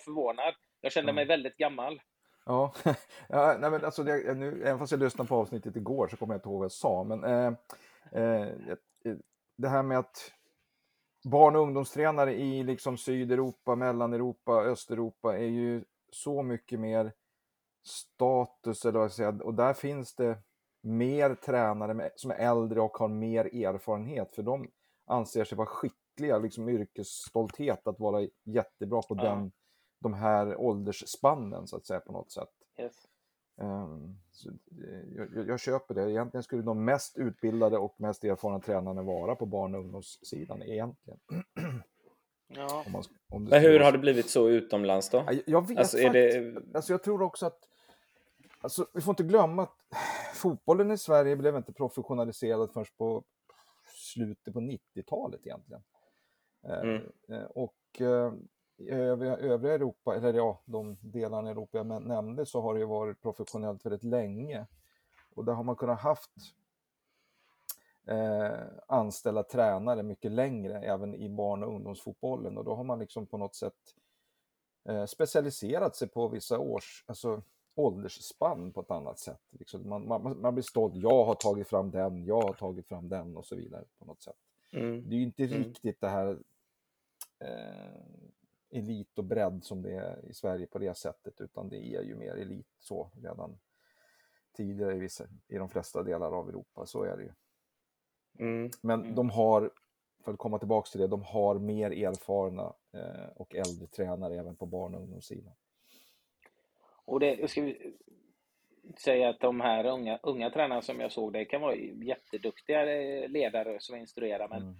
förvånad. Jag kände mig väldigt gammal. Ja, ja nej, men alltså det, nu, även fast jag lyssnade på avsnittet igår så kommer jag inte ihåg vad jag sa. Men eh, eh, det här med att barn och ungdomstränare i liksom Sydeuropa, Mellaneuropa, Östeuropa är ju så mycket mer status, eller vad jag och där finns det mer tränare som är äldre och har mer erfarenhet, för de anser sig vara skickliga, liksom yrkesstolthet att vara jättebra på ja. den, de här åldersspannen så att säga på något sätt. Yes. Um, jag, jag, köper det. Egentligen skulle de mest utbildade och mest erfarna tränarna vara på barn och ungdomssidan egentligen. Ja. Om man, om Men hur har det blivit så utomlands då? Jag, jag vet alltså, är det... alltså jag tror också att Alltså, vi får inte glömma att fotbollen i Sverige blev inte professionaliserad först på slutet på 90-talet egentligen. Mm. Eh, och eh, i övriga, övriga Europa, eller ja, de delarna i Europa jag nämnde, så har det ju varit professionellt väldigt länge. Och där har man kunnat haft eh, anställa tränare mycket längre, även i barn och ungdomsfotbollen. Och då har man liksom på något sätt eh, specialiserat sig på vissa års, alltså åldersspann på ett annat sätt. Liksom man, man, man, blir stolt, jag har tagit fram den, jag har tagit fram den och så vidare på något sätt. Mm. Det är ju inte mm. riktigt det här eh, elit och bredd som det är i Sverige på det sättet, utan det är ju mer elit så redan tidigare i, vissa, i de flesta delar av Europa, så är det ju. Mm. Men mm. de har, för att komma tillbaka till det, de har mer erfarna eh, och äldre tränare även på barn och ungdomssidan. Och det, jag ska säga att de här unga, unga tränarna som jag såg, det kan vara jätteduktiga ledare som instruerar, men mm.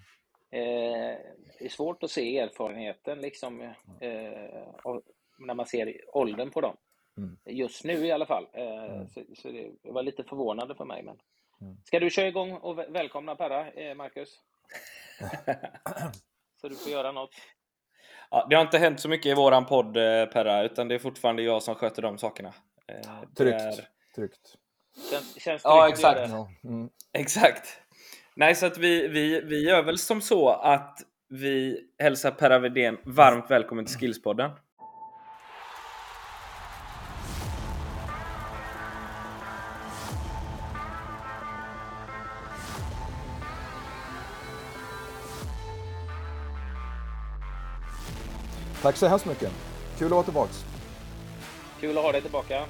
Eh, det är svårt att se erfarenheten liksom, eh, när man ser åldern på dem. Mm. Just nu i alla fall. Eh, mm. så, så, det var lite förvånande för mig. Men... Mm. Ska du köra igång och välkomna Perra, eh, Marcus? så du får göra något. Ja, det har inte hänt så mycket i våran podd eh, Perra, utan det är fortfarande jag som sköter de sakerna. Eh, tryggt. Är... Tryggt. Känns, känns tryggt ja, exakt. Mm. Exakt. Nej, så att vi, vi, vi gör väl som så att vi hälsar Perra Vedén varmt välkommen till Skillspodden. Tack så hemskt mycket. Kul att vara tillbaka. Kul att ha dig tillbaka. Mm.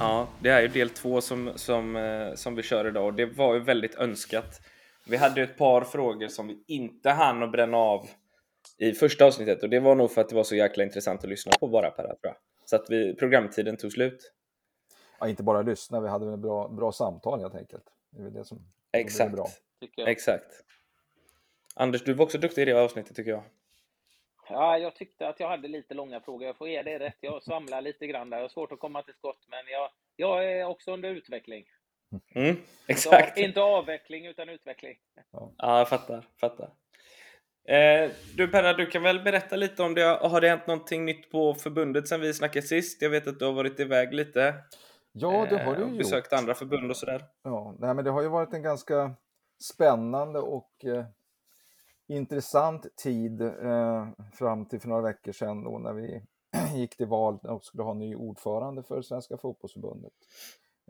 Ja, det är ju del två som, som, eh, som vi kör idag och det var ju väldigt önskat. Vi hade ett par frågor som vi inte hann att bränna av i första avsnittet och det var nog för att det var så jäkla intressant att lyssna på bara Per, tror jag. Så att vi, programtiden tog slut. Ja, inte bara lyssna, vi hade väl bra, bra samtal helt enkelt. Det är det som Exakt. Bra. Exakt. Anders, du var också duktig i det avsnittet tycker jag. Ja, jag tyckte att jag hade lite långa frågor. Jag får ge det rätt. Jag svamlar lite grann där. Jag har svårt att komma till skott, men jag, jag är också under utveckling. Mm, exakt. Inte, avveckling, utan utveckling. Ja, jag fattar. fattar. Eh, du Perra, du kan väl berätta lite om det. Har det hänt någonting nytt på förbundet sen vi snackade sist? Jag vet att du har varit iväg lite. Ja, det har du eh, gjort. Besökt andra förbund och sådär. Ja, nej, men det har ju varit en ganska spännande och eh, intressant tid eh, fram till för några veckor sedan då när vi gick till val och skulle ha ny ordförande för Svenska fotbollsförbundet.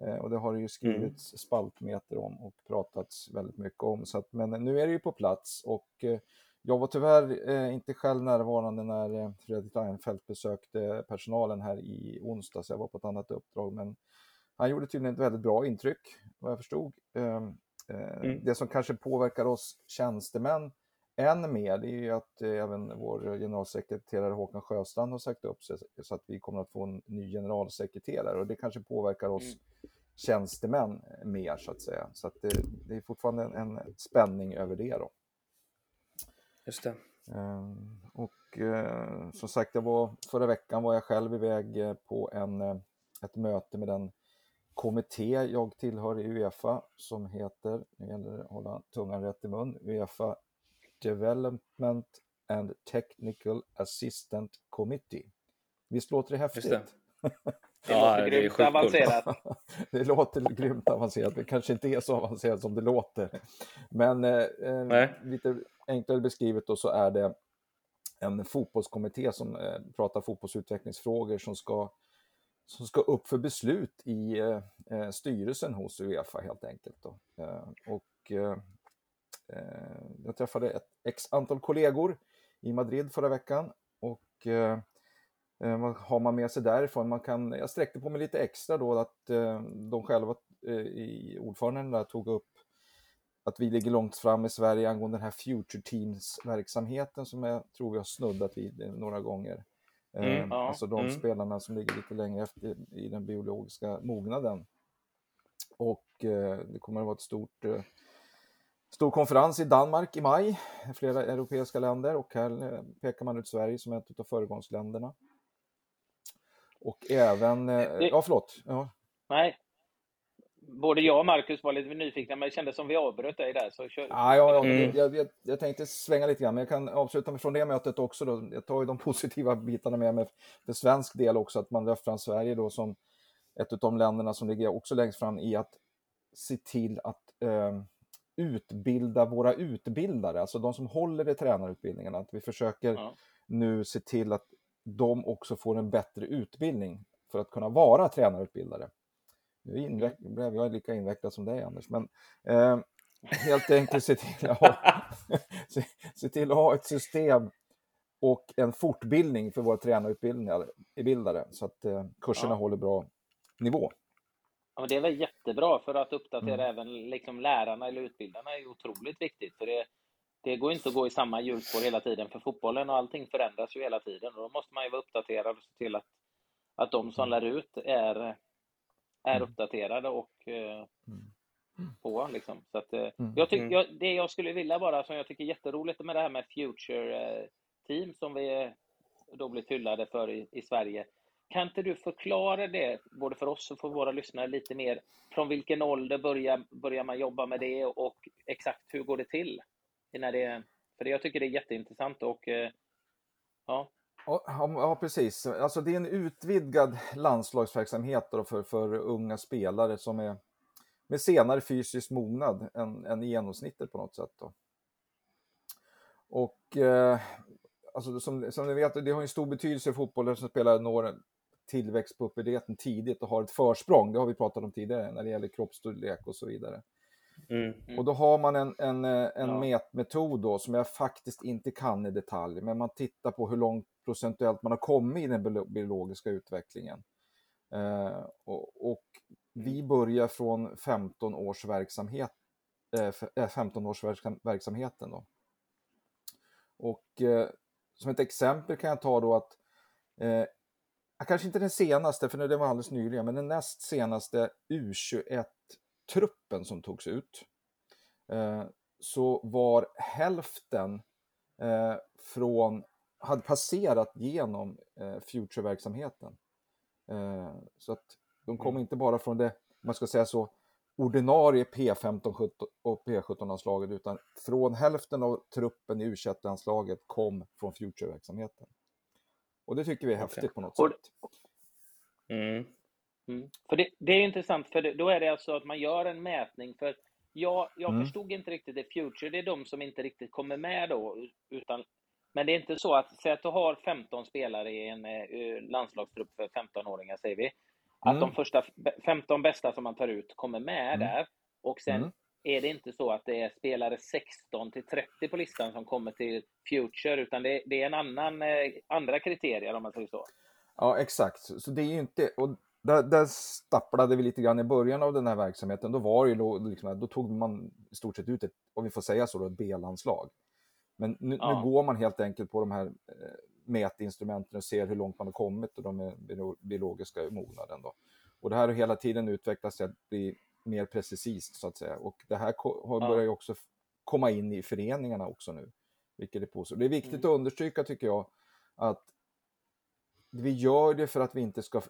Eh, och det har det ju skrivits mm. spaltmeter om och pratats väldigt mycket om. Så att, men nu är det ju på plats och eh, jag var tyvärr eh, inte själv närvarande när Fredrik Reinfeldt besökte personalen här i onsdags. Jag var på ett annat uppdrag, men han gjorde tydligen ett väldigt bra intryck vad jag förstod. Ehm, eh, mm. Det som kanske påverkar oss tjänstemän än mer det är ju att eh, även vår generalsekreterare Håkan Sjöstrand har sagt upp sig så att vi kommer att få en ny generalsekreterare och det kanske påverkar oss mm. tjänstemän mer så att säga. Så att det, det är fortfarande en, en, spänning över det då. Just det. Um, och som sagt, jag var, förra veckan var jag själv iväg eh, på en, ett möte med den kommitté jag tillhör i Uefa som heter, nu gäller det att hålla tungan rätt i mun, Uefa Development and Technical Assistant Committee. Visst låter det häftigt? Det. det ja, låter grymt avancerat. det låter grymt avancerat, det kanske inte är så avancerat som det låter. Men eh, lite enklare beskrivet då så är det en fotbollskommitté som eh, pratar fotbollsutvecklingsfrågor som ska, som ska upp för beslut i eh, eh styrelsen hos Uefa helt enkelt. Då. Eh, och eh, jag träffade ett x antal kollegor i Madrid förra veckan och vad har man med sig därifrån? Man kan, jag sträckte på mig lite extra då att de själva i ordföranden där tog upp att vi ligger långt fram i Sverige angående den här Future Teams-verksamheten som jag tror vi har snuddat vid några gånger. Mm, eh, ja, alltså de mm. spelarna som ligger lite längre efter i den biologiska mognaden. Och eh, det kommer att vara ett stort eh, stor konferens i Danmark i maj, flera europeiska länder och här eh, pekar man ut Sverige som ett av föregångsländerna. Och även, eh, ja förlåt. Ja. Nej, både jag och Marcus var lite nyfikna, men det kändes som vi avbröt dig där. Så kör... ja, ja, mm. jag, jag, jag, tänkte svänga lite grann, men jag kan avsluta med från det mötet också. Då. Jag tar ju de positiva bitarna med mig för svensk del också, att man lyfter fram Sverige då som ett av de länderna som ligger också längst fram i att se till att eh, utbilda våra utbildare, alltså de som håller i tränarutbildningarna. Att vi försöker ja. nu se till att de också får en bättre utbildning för att kunna vara tränarutbildare. Nu inveck- blev jag lika invecklad som dig Anders, men eh, helt enkelt se till, att ha, se, se, till att ha ett system och en fortbildning för våra tränarutbildare så att eh, kurserna ja. håller bra nivå. Ja, det är väl jättebra för att uppdatera mm. även liksom lärarna eller utbildarna är otroligt viktigt. För det, det går inte att gå i samma hjulspår hela tiden för fotbollen och allting förändras ju hela tiden. Och då måste man ju vara uppdaterad och se till att, att de som mm. lär ut är är mm. uppdaterade och eh, mm. på. Liksom. Så att, eh, mm. jag tyck, jag, det jag skulle vilja bara, som jag tycker är jätteroligt med det här med Future eh, Team som vi då blivit hyllade för i, i Sverige. Kan inte du förklara det, både för oss och för våra lyssnare, lite mer? Från vilken ålder börjar, börjar man jobba med det och exakt hur går det till? När det, för det, jag tycker det är jätteintressant och eh, ja, Ja, precis. Alltså det är en utvidgad landslagsverksamhet för, för unga spelare som är med senare fysisk mognad än, än genomsnittet på något sätt. Då. Och eh, alltså, som, som ni vet, det har en stor betydelse i fotbollen som spelare når tillväxt på puberteten tidigt och har ett försprång. Det har vi pratat om tidigare när det gäller kroppsstorlek och så vidare. Mm, mm. Och då har man en, en, en ja. mätmetod då som jag faktiskt inte kan i detalj, men man tittar på hur långt procentuellt man har kommit i den biologiska utvecklingen. Eh, och, och, vi mm. börjar från 15 års verksamhet, eh, 15 eh, års verksamheten då. Och eh, som ett exempel kan jag ta då att eh, kanske inte den senaste, för det var alldeles nyligen, men den näst senaste U21-truppen som togs ut, eh, så var hälften eh, från hade passerat genom eh, Future-verksamheten. Eh, så att de kom mm. inte bara från det, man ska säga så, ordinarie P15 och P17-landslaget utan från hälften av truppen i u landslaget kom från Future-verksamheten. Och det tycker vi är häftigt okay. på något sätt. Mm. Mm. För det, det, är intressant, för det, då är det alltså att man gör en mätning. För jag, jag mm. förstod inte riktigt det. Future, det är de som inte riktigt kommer med då, utan men det är inte så att, säg att du har 15 spelare i en eh, landslagstrupp för 15-åringar, säger vi. Att mm. de första 15 bästa som man tar ut kommer med mm. där. Och sen mm. Är det inte så att det är spelare 16 till 30 på listan som kommer till Future, utan det, det är en annan, eh, andra kriterier om man säger så. Ja, exakt. Så det är ju inte... Och där, där stapplade vi lite grann i början av den här verksamheten. Då var det ju liksom, då tog man i stort sett ut ett, om vi får säga så, ett B-landslag. Men nu, ja. nu, går man helt enkelt på de här eh, mätinstrumenten och ser hur långt man har kommit och de biologiska mognaden. Då. Och det här har hela tiden utvecklats till att bli mer precisist så att säga. Och det här har börjar ju också komma in i föreningarna också nu. Vilket är positivt. Det är viktigt mm. att understryka tycker jag att vi gör det för att vi inte ska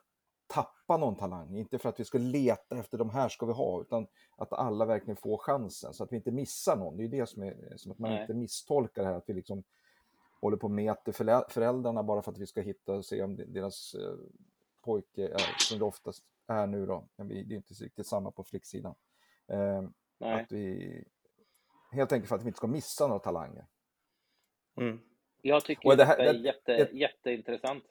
tappa någon talang, inte för att vi ska leta efter de här ska vi ha, utan att alla verkligen får chansen så att vi inte missar någon. Det är det som är som att man Nej. inte misstolkar det här, att vi liksom håller på och mäter föräldrarna bara för att vi ska hitta och se om deras eh, pojke, är, som det oftast är nu då, men vi, det är inte riktigt samma på flicksidan. Eh, att vi, helt enkelt för att vi inte ska missa några talanger. Mm. Jag tycker och det här, detta är jätte, ett, jätteintressant.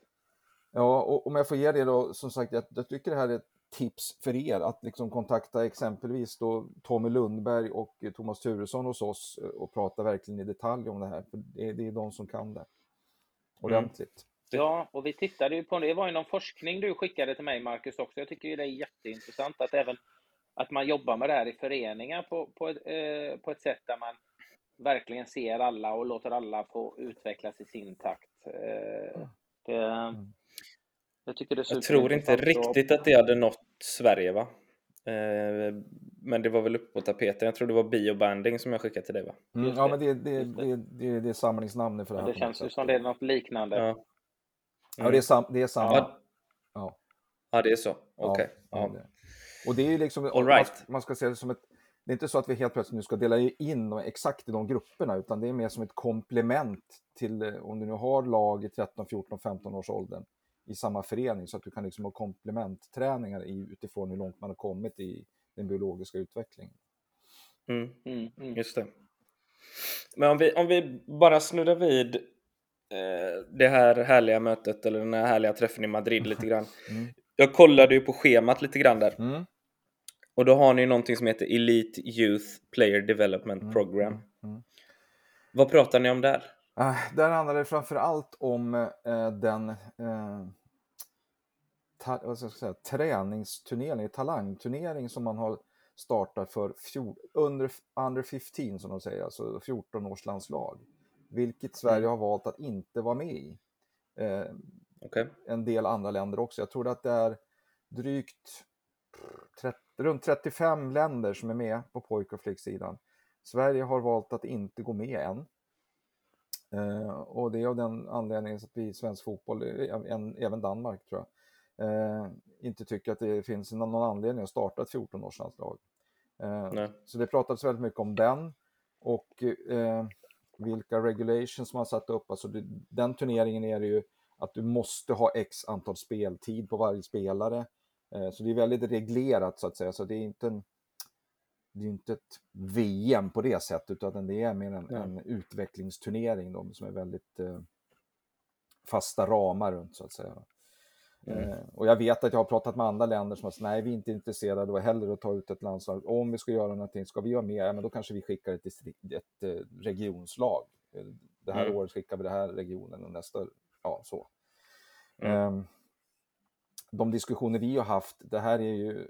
Ja, och om jag får ge det då, som sagt, jag, jag tycker det här är ett tips för er att liksom kontakta exempelvis då Tommy Lundberg och Thomas Turesson hos oss eh, och prata verkligen i detalj om det här. För det, är, det är de som kan det ordentligt. Mm. Ja, och vi tittade ju på det. var ju någon forskning du skickade till mig, Marcus, också. Jag tycker ju det är jätteintressant att även att man jobbar med det här i föreningar på, på, ett, eh, på ett sätt där man verkligen ser alla och låter alla få utvecklas i sin takt. Eh, det, mm. Jag, tycker det jag tror inte riktigt att det hade nått Sverige va? Eh, men det var väl uppe på tapeten. Jag tror det var biobanding som jag skickade till dig va? Mm, ja, men det, det, det, det, det är samlingsnamnet för det här. Det känns ju som det är något liknande. Ja, mm. Ja det, är sam, det är samma. Ja, ja. ja det är så. Okej. Okay. Ja. Och det är ju liksom, All right. man, ska säga det som ett det är inte så att vi helt plötsligt nu ska dela in exakt i de grupperna, utan det är mer som ett komplement till eh, om du nu har lag i 13, 14, 15 års åldern i samma förening så att du kan liksom ha komplementträningar utifrån hur långt man har kommit i den biologiska utvecklingen. Mm, mm, mm. Just det. Men om vi, om vi bara snurrar vid det här härliga mötet eller den här härliga träffen i Madrid lite grann. Mm. Jag kollade ju på schemat lite grann där. Mm. Och då har ni någonting som heter Elite Youth Player Development mm, Program. Mm. Vad pratar ni om där? Uh, där handlar det framför allt om uh, den uh, ta, säga, träningsturnering, talangturnering som man har startat för fjol, under, under 15 som de säger, alltså 14 års landslag. Vilket Sverige mm. har valt att inte vara med i. Okay. En del andra länder också. Jag tror att det är drygt 30 runt 35 länder som är med på pojk och flicksidan. Sverige har valt att inte gå med än. Eh, och det är av den anledningen att vi i svensk fotboll, en, även Danmark tror jag, eh, inte tycker att det finns någon anledning att starta ett 14-årslandslag. Eh, så det pratades väldigt mycket om den och eh, vilka regulations man satt upp. Alltså det, den turneringen är det ju att du måste ha x antal speltid på varje spelare. Eh, så det är väldigt reglerat så att säga, så det är inte en, det är inte ett VM på det sättet, utan det är mer en, ja. en utvecklingsturnering då, som är väldigt eh, fasta ramar runt så att säga. Mm. Eh, och jag vet att jag har pratat med andra länder som har sagt nej, vi är inte intresserade och hellre att ta ut ett landslag. Om vi ska göra någonting, ska vi vara med, ja, men då kanske vi skickar ett, distrikt, ett, ett regionslag. Det här mm. året skickar vi det här regionen och nästa, ja så. Mm. Um, de diskussioner vi har haft, det här är ju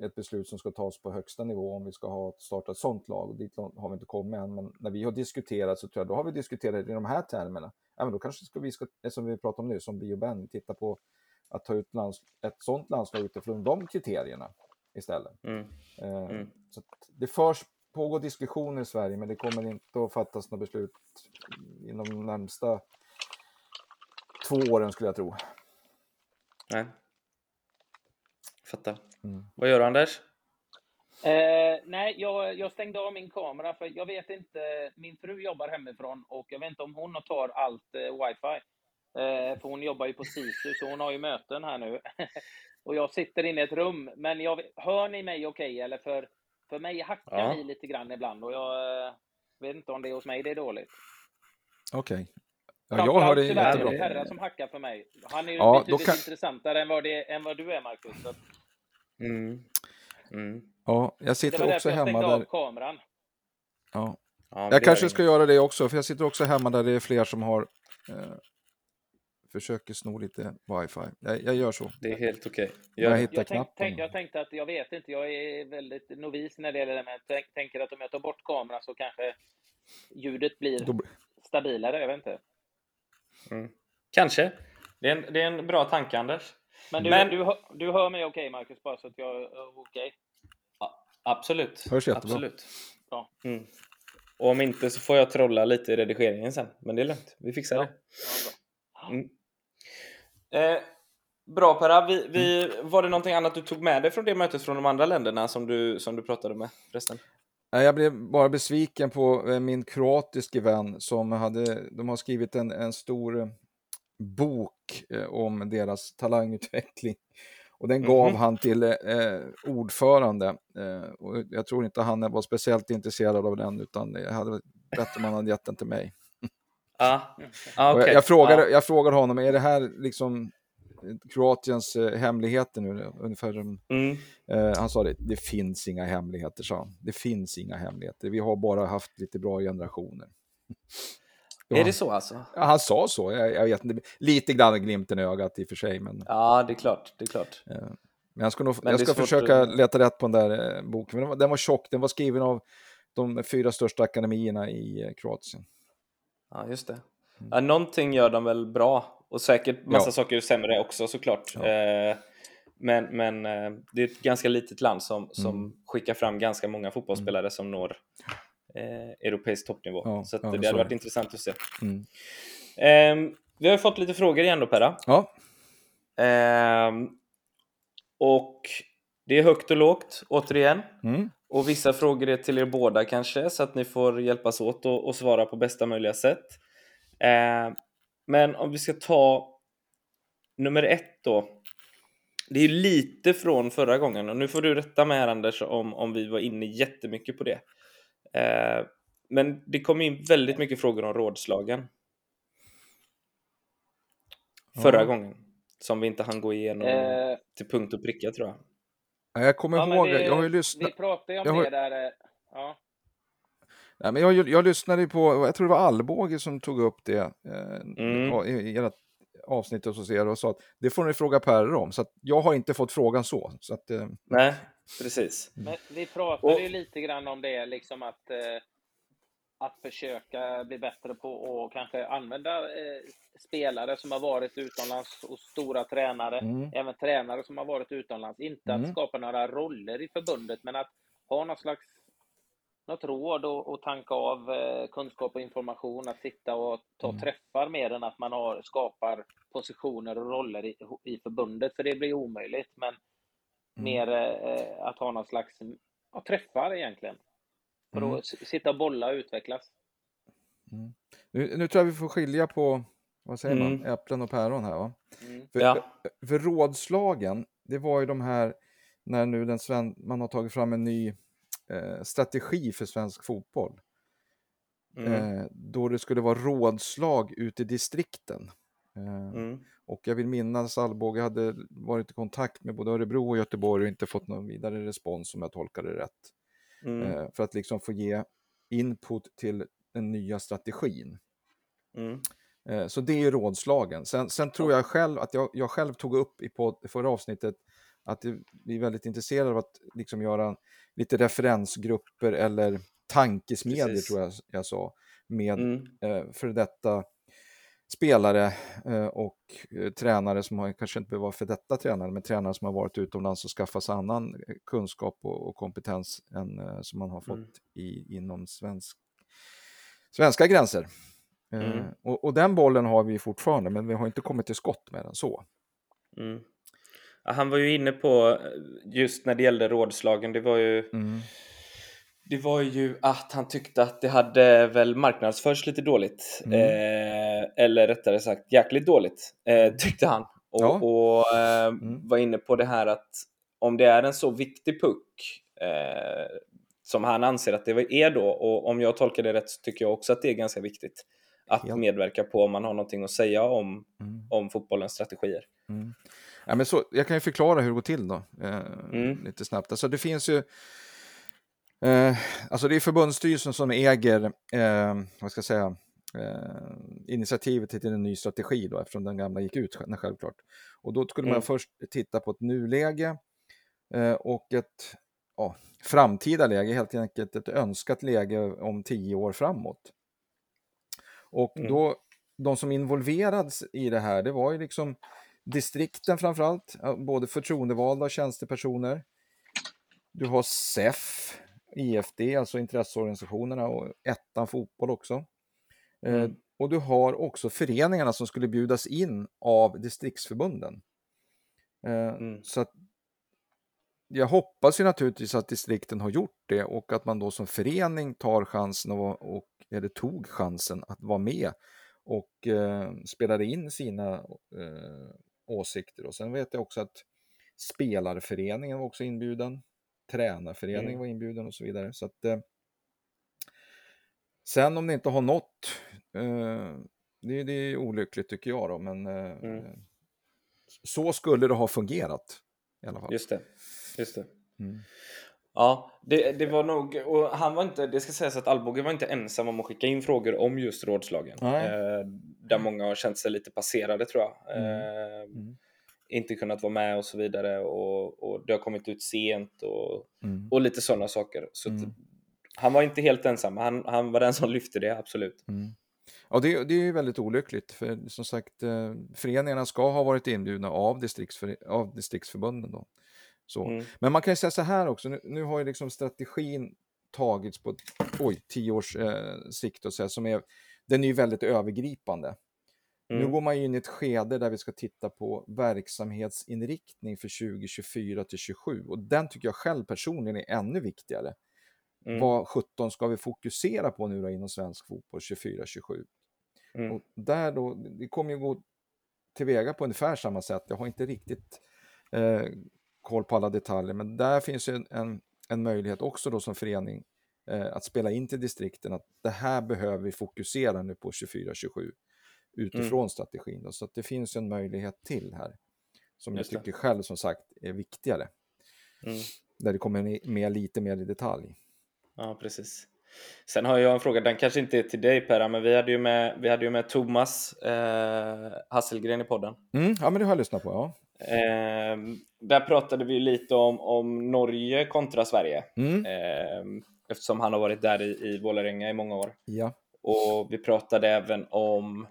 ett beslut som ska tas på högsta nivå om vi ska ha starta ett sånt lag. Dit har vi inte kommit än, men när vi har diskuterat så tror jag då har vi diskuterat i de här termerna. Ja, men då kanske ska vi, ska, som vi pratade om nu, som Bioben, titta på att ta ut lands, ett sånt landslag utifrån de kriterierna istället. Mm. Eh, mm. Så det förs, pågår diskussioner i Sverige, men det kommer inte att fattas något beslut inom de närmsta två åren skulle jag tro. Nej. Fattar. Mm. Vad gör du Anders? Eh, nej, jag, jag, stängde av min kamera för jag vet inte, min fru jobbar hemifrån och jag vet inte om hon tar allt eh, wifi. Eh, för hon jobbar ju på SISU, så hon har ju möten här nu. och jag sitter inne i ett rum, men jag, hör ni mig okej? Okay, eller för, för mig hackar ja. ni lite grann ibland och jag eh, vet inte om det är hos mig det är dåligt. Okej. Okay. Ja, jag har det jättebra. Det är Perra som hackar för mig. Han är ju ja, betydligt kan... intressantare än vad, det, än vad du är, Marcus. Så... Mm. Mm. Ja, jag sitter också hemma där... kameran. Ja. ja jag kanske ska göra det också, för jag sitter också hemma där det är fler som har eh, försöker sno lite wifi. Jag, jag gör så. Det är helt okej. Okay. Jag, jag, jag, tänk, tänk, jag tänkte att jag vet inte, jag är väldigt novis när det gäller det, men jag tänker att om jag tar bort kameran så kanske ljudet blir Då... stabilare. Jag vet inte. Mm. Kanske. Det är, en, det är en bra tanke, Anders. Men du, Men... du, hör, du hör mig okej, okay, Marcus, bara så att jag är okej? Okay. Ja, absolut. Hörs jättebra. Absolut. Ja. Mm. Och om inte så får jag trolla lite i redigeringen sen. Men det är lugnt. Vi fixar ja. det. Ja, bra. Mm. Eh, bra Perra. Vi, vi, mm. Var det någonting annat du tog med dig från det mötet från de andra länderna som du, som du pratade med förresten? Jag blev bara besviken på eh, min kroatiske vän som hade, de har skrivit en, en stor bok eh, om deras talangutveckling. Och den gav mm -hmm. han till eh, ordförande. Eh, och jag tror inte han var speciellt intresserad av den, utan jag hade bättre om han hade gett den till mig. Ah. Ah, okay. jag, jag, frågade, ah. jag frågade honom, är det här liksom Kroatiens eh, hemligheter nu? Ungefär, mm. eh, han sa det, det finns inga hemligheter, sa han. Det finns inga hemligheter. Vi har bara haft lite bra generationer. Ja. Är det så alltså? Ja, han sa så. Jag, jag vet inte. Lite grann glimten i ögat i och för sig. Men... Ja, det är klart. Det är klart. Eh, men jag ska, nog, jag ska försöka att... leta rätt på den där eh, boken. Den var, den var tjock. Den var skriven av de fyra största akademierna i eh, Kroatien. Ja, just det. Mm. Ja, någonting gör de väl bra och säkert massa ja. saker sämre också såklart. Ja. Eh, men, men eh, det är ett ganska litet land som, som mm. skickar fram ganska många fotbollsspelare mm. som når eh, europeisk toppnivå. Ja, så det hade varit intressant att se. Mm. Ehm, vi har fått lite frågor igen då Perra. Ja. Ehm, och det är högt och lågt återigen. Mm. Och vissa frågor är till er båda kanske, så att ni får hjälpas åt och, och svara på bästa möjliga sätt. Eh, men om vi ska ta nummer ett då. Det är lite från förra gången och nu får du rätta mig här Anders om, om vi var inne jättemycket på det. Eh, men det kom in väldigt mycket frågor om rådslagen. Förra ja. gången. Som vi inte hann gå igenom eh. till punkt och pricka tror jag. Jag kommer ja, ihåg, vi, jag har ju lyssnat. Vi pratade ju om har... det där. Eh, ja. Nej, men jag, jag lyssnade på, jag tror det var Allbåge som tog upp det eh, mm. i, i ert avsnitt och, så och sa att det får ni fråga Per om. Så jag har inte fått frågan så. så att, eh... Nej, precis. Men vi pratade och... ju lite grann om det, liksom att, eh, att försöka bli bättre på och kanske använda eh, spelare som har varit utomlands och stora tränare, mm. även tränare som har varit utomlands. Inte mm. att skapa några roller i förbundet, men att ha något slags något råd och, och tanka av eh, kunskap och information, att sitta och ta mm. träffar mer än att man har, skapar positioner och roller i, i förbundet, för det blir omöjligt. Men mm. mer eh, att ha någon slags ja, träffar egentligen, för mm. att sitta och bolla och utvecklas. Mm. Nu, nu tror jag vi får skilja på vad säger man, mm. äpplen och päron här va? Mm. För, ja. för rådslagen, det var ju de här när nu den sven man har tagit fram en ny eh, strategi för svensk fotboll. Mm. Eh, då det skulle vara rådslag ute i distrikten. Eh, mm. Och jag vill minnas Alvbåge hade varit i kontakt med både Örebro och Göteborg och inte fått någon vidare respons om jag tolkar det rätt. Mm. Eh, för att liksom få ge input till den nya strategin. Mm. Eh, så det är rådslagen. Sen, sen, tror jag själv att jag, jag själv tog upp i på förra avsnittet att vi är väldigt intresserade av att liksom göra lite referensgrupper eller tankesmedier Precis. tror jag jag sa med mm. eh, för detta spelare eh, och eh, tränare som har, kanske inte behöver vara för detta tränare, men tränare som har varit utomlands och skaffat sig annan eh, kunskap och, och kompetens än som man har fått mm. i, inom svensk, svenska gränser. Mm. Och, och, den bollen har vi fortfarande, men vi har inte kommit till skott med den så. Mm. Ja, han var ju inne på, just när det gällde rådslagen, det var ju mm. Det var ju att han tyckte att det hade väl marknadsförts lite dåligt. Mm. Eh, eller rättare sagt jäkligt dåligt, eh, tyckte han. Och, ja. och eh, mm. var inne på det här att om det är en så viktig puck eh, som han anser att det är då, och om jag tolkar det rätt så tycker jag också att det är ganska viktigt att ja. medverka på om man har någonting att säga om, mm. om fotbollens strategier. Mm. Ja, men så, jag kan ju förklara hur det går till då, eh, mm. lite snabbt. Alltså det finns ju, eh, alltså det är förbundsstyrelsen som äger, eh, vad ska jag säga, eh, initiativet till en ny strategi då, eftersom den gamla gick ut självklart. Och då skulle mm. man först titta på ett nuläge eh, och ett ja, framtida läge, helt enkelt ett önskat läge om tio år framåt. Och mm. då, de som involverades i det här, det var ju liksom distrikten framförallt, både förtroendevalda och tjänstepersoner. Du har SEF, IFD, alltså intresseorganisationerna och ettan fotboll också. Mm. och du har också föreningarna som skulle bjudas in av distriktsförbunden. Eh, mm. Så att jag hoppas ju naturligtvis att distrikten har gjort det och att man då som förening tar chansen och, och eller tog chansen att vara med och eh, spelade in sina eh, åsikter. Och sen vet jag också att spelarföreningen var också inbjuden, tränarföreningen mm. var inbjuden och så vidare. Så att, eh, sen om det inte har nått det, det är olyckligt tycker jag då, men eh, mm. så skulle det ha fungerat i alla fall. Just det. Just det. Mm. Ja, det, det var nog, och han var inte, det ska sägas att Alvbåge var inte ensam om att skicka in frågor om just rådslagen. Eh, där många har känt sig lite passerade tror jag. Mm. Eh, mm. Inte kunnat vara med och så vidare och, och det har kommit ut sent och, mm. och lite sådana saker. Så mm. han var inte helt ensam, han, han var den som lyfte det, absolut. Ja, det, det är ju väldigt olyckligt, för som sagt, eh, föreningarna ska ha varit inbjudna av, distriktsför, av distriktsförbunden. Då. Så. Mm. Men man kan ju säga så här också, nu, nu har ju liksom strategin tagits på oj, tio års eh, sikt, och så här, som är, den är ju väldigt övergripande. Mm. Nu går man in i ett skede där vi ska titta på verksamhetsinriktning för 2024 till 27 och den tycker jag själv personligen är ännu viktigare. Mm. Vad 17 ska vi fokusera på nu då inom svensk fotboll 24-27? Mm. Och där då, det kommer ju gå tillväga på ungefär samma sätt. Jag har inte riktigt eh, koll på alla detaljer, men där finns ju en, en möjlighet också då som förening eh, att spela in till distrikten att det här behöver vi fokusera nu på 24-27 utifrån mm. strategin. Då, så att det finns en möjlighet till här som Just jag tycker det. själv som sagt är viktigare. Mm. Där det kommer med lite mer i detalj. Ja, precis. Sen har jag en fråga, den kanske inte är till dig Perra, men vi hade ju med, vi hade ju med Thomas eh, Hasselgren i podden. Mm, ja, men det har jag lyssnat på. Ja. Eh, där pratade vi lite om, om Norge kontra Sverige. Mm. Eh, eftersom han har varit där i, i Vålerenga i många år. Ja. Och vi pratade även om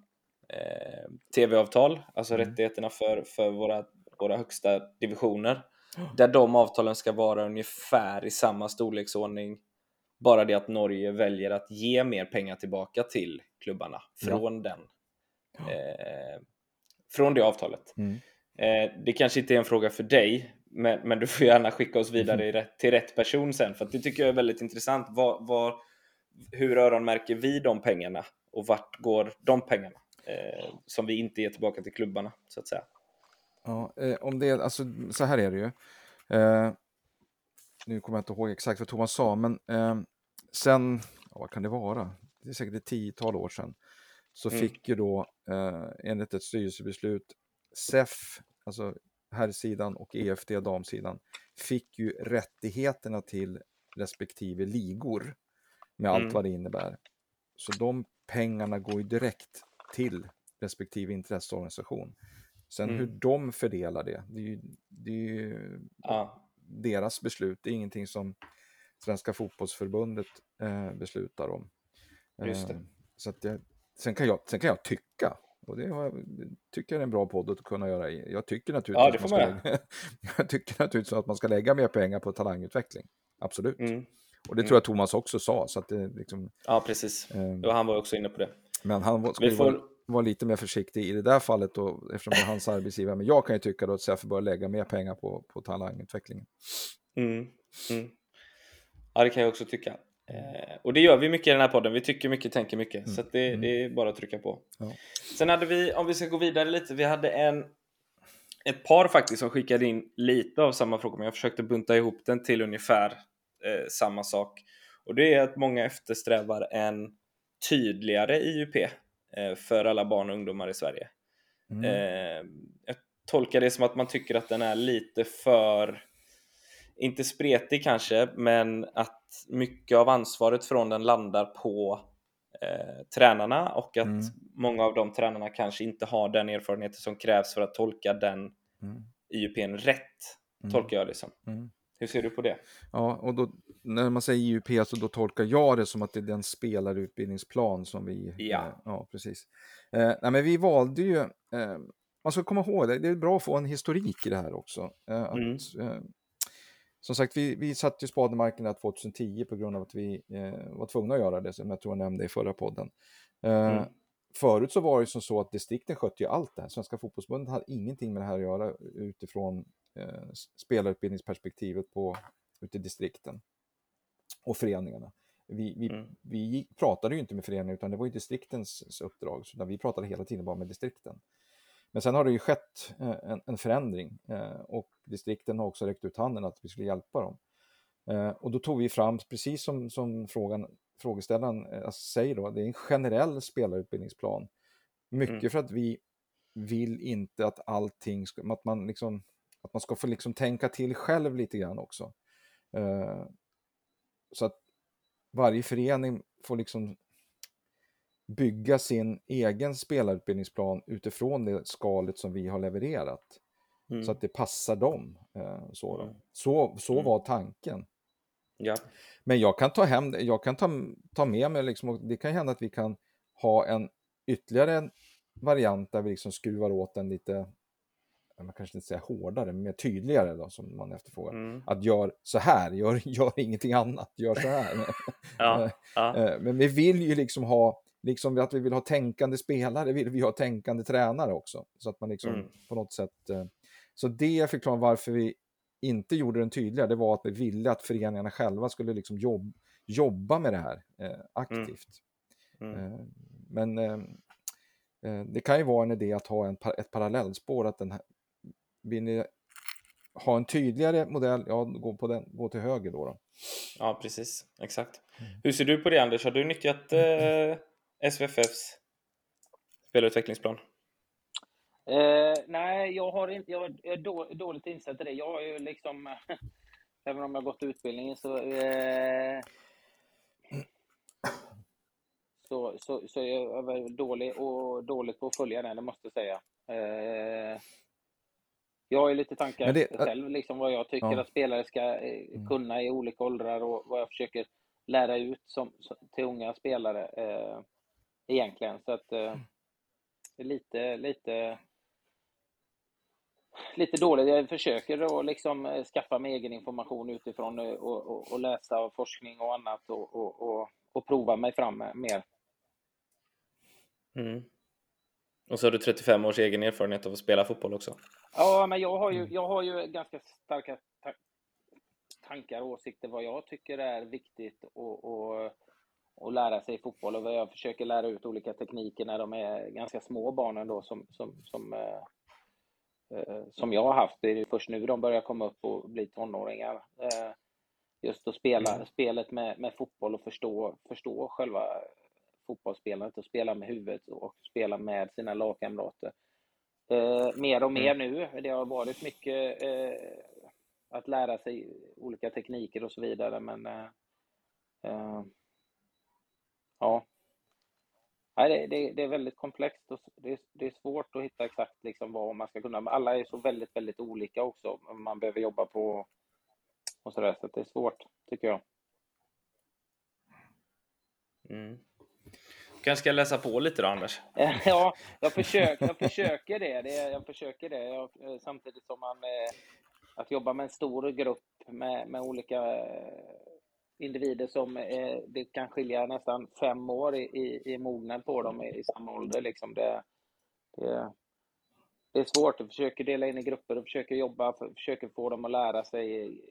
eh, tv-avtal, alltså mm. rättigheterna för, för våra, våra högsta divisioner. Där de avtalen ska vara ungefär i samma storleksordning. Bara det att Norge väljer att ge mer pengar tillbaka till klubbarna från ja. den. Eh, från det avtalet. Mm. Eh, det kanske inte är en fråga för dig, men, men du får gärna skicka oss vidare mm. till rätt person sen, för det tycker jag är väldigt intressant. Var, var, hur öronmärker vi de pengarna och vart går de pengarna eh, som vi inte ger tillbaka till klubbarna, så att säga? Ja, eh, om det, alltså, så här är det ju. Nu kommer jag inte ihåg exakt vad Thomas sa, men eh, sen, ja, vad kan det vara? Det är säkert ett tiotal år sedan, så mm. fick ju då eh, enligt ett styrelsebeslut SEF, alltså herrsidan och EFD, damsidan, fick ju rättigheterna till respektive ligor med allt mm. vad det innebär. Så de pengarna går ju direkt till respektive intresseorganisation. Sen mm. hur de fördelar det, det är ju, det är ju ja. Deras beslut. Det är ingenting som Svenska fotbollsförbundet eh, beslutar om. Just eh, så att det, sen, kan jag, sen kan jag tycka och det, har, tycker jag är en bra podd att kunna göra. Jag tycker naturligtvis, ja, att, man ska lägga, jag tycker naturligtvis att man ska lägga mer pengar på talangutveckling. Absolut. Mm. Och det mm. tror jag Thomas också sa. Så att det liksom, ja, precis. Eh, han var också inne på det. Men han skulle får... vara, lite mer försiktig i det där fallet då, eftersom det är hans arbetsgivare. Men jag kan ju tycka då att SEF bör lägga mer pengar på, på talangutvecklingen. Mm. Mm. Ja, det kan jag också tycka. Eh, och det gör vi mycket i den här podden. Vi tycker mycket, tänker mycket. Mm. Så det, mm. det, är bara att trycka på. Ja. Sen hade vi, om vi ska gå vidare lite, vi hade en ett par faktiskt som skickade in lite av samma fråga, men jag försökte bunta ihop den till ungefär eh, samma sak. Och det är att många eftersträvar en tydligare IUP för alla barn och ungdomar i Sverige. Mm. Eh, jag tolkar det som att man tycker att den är lite för inte spretig kanske, men att mycket av ansvaret från den landar på eh, tränarna och att mm. många av de tränarna kanske inte har den erfarenheten som krävs för att tolka den mm. IUPn rätt, mm. tolkar jag det som. Mm. Hur ser du på det? Ja, och då, när man säger IUP så då tolkar jag det som att det är den spelarutbildningsplan som vi... Ja, eh, ja precis. Eh, nej, men vi valde ju... Eh, man ska komma ihåg, det, det är bra att få en historik i det här också. Eh, att, mm. Eh, som sagt, vi, vi satte ju spaden i marken 2010 på grund av att vi var tvungna att göra det, som jag tror jag nämnde i förra podden. Mm. Förut så var det som så att distrikten skötte ju allt det här. Svenska fotbollsförbundet hade ingenting med det här att göra utifrån eh, spelarutbildningsperspektivet på, ute i distrikten och föreningarna. Vi, vi, mm. vi pratade ju inte med föreningarna utan det var ju distriktens uppdrag, så vi pratade hela tiden bara med distrikten. Men sen har det ju skett eh, en, en förändring eh, och distrikten har också räckt ut handen att vi skulle hjälpa dem. Eh, och då tog vi fram, precis som, som frågan, frågeställaren säger, då, det är en generell spelarutbildningsplan Mycket mm. för att vi vill inte att allting ska, att man liksom, att man ska få liksom tänka till själv lite grann också. Uh, så att varje förening får liksom bygga sin egen spelarutbildningsplan utifrån det skalet som vi har levererat. Mm. Så att det passar dem. Uh, så, mm. så, så mm. var tanken. Ja. Men jag kan ta hem jag kan ta, ta med mig, liksom, det kan hända att vi kan ha en ytterligare en variant där vi liksom skruvar åt den lite, man kanske inte säger hårdare, men mer tydligare då, som man efterfrågar. Mm. Att gör så här, gör, gör ingenting annat, gör så här. ja, ja. Eh, men vi vill ju liksom ha, liksom att vi vill ha tänkande spelare, vill vi ha tänkande tränare också. Så att man liksom mm. på något sätt, eh, så det förklarar varför vi inte gjorde den tydligare, det var att vi ville att föreningarna själva skulle liksom jobb, jobba med det här eh, aktivt. Mm. Mm. Eh, men eh, eh, det kan ju vara en idé att ha en, ett parallellspår, att den här, vill ni ha en tydligare modell, ja, gå, på den, gå till höger då. då. Ja, precis. Exakt. Mm. Hur ser du på det, Anders? Har du nyttjat eh, SVFFs spelutvecklingsplan? Eh, nej, jag har inte, jag är då, dåligt insatt i det. Jag har ju liksom, även om jag gått utbildningen så, eh, så, så, så är jag dålig och dåligt på att följa den, det måste jag säga. Eh, jag har ju lite tankar det, själv, liksom vad jag tycker ja. att spelare ska eh, mm. kunna i olika åldrar och vad jag försöker lära ut som, till unga spelare eh, egentligen. Så att eh, lite, lite lite dåligt. Jag försöker att liksom eh, skaffa mig egen information utifrån eh, och, och, och läsa forskning och annat och, och, och, prova mig fram mer. Mm. Och så har du 35 års egen erfarenhet av att spela fotboll också. Ja, men jag har ju, jag har ju ganska starka ta tankar och åsikter vad jag tycker är viktigt och, och, och lära sig i fotboll och vad jag försöker lära ut olika tekniker när de är ganska små barnen då som, som, som eh, Eh, som jag har haft. Det är först nu de börjar komma upp och bli tonåringar. Eh, just att spela mm. spelet med, med fotboll och förstå, förstå själva fotbollsspelandet och spela med huvudet och spela med sina lagkamrater. Eh, mer och mer mm. nu. Det har varit mycket eh, att lära sig olika tekniker och så vidare, men eh, eh ja, Nej, det, det, det, är väldigt komplext och det är, det är, svårt att hitta exakt liksom vad man ska kunna. Alla är så väldigt, väldigt olika också. Man behöver jobba på och sådär, så det är svårt tycker jag. Mm kanske ska läsa på lite då, Anders? ja, jag försöker, jag försöker det. det. Jag försöker det. Jag, eh, samtidigt som man... Eh, att jobba med en stor grupp med, med olika eh, individer som eh, det kan skilja nästan fem år i, i, i mognad på dem i, i samma ålder. Liksom det, det, det, är svårt. att försöka dela in i grupper och försöker jobba, för, försöker få dem att lära sig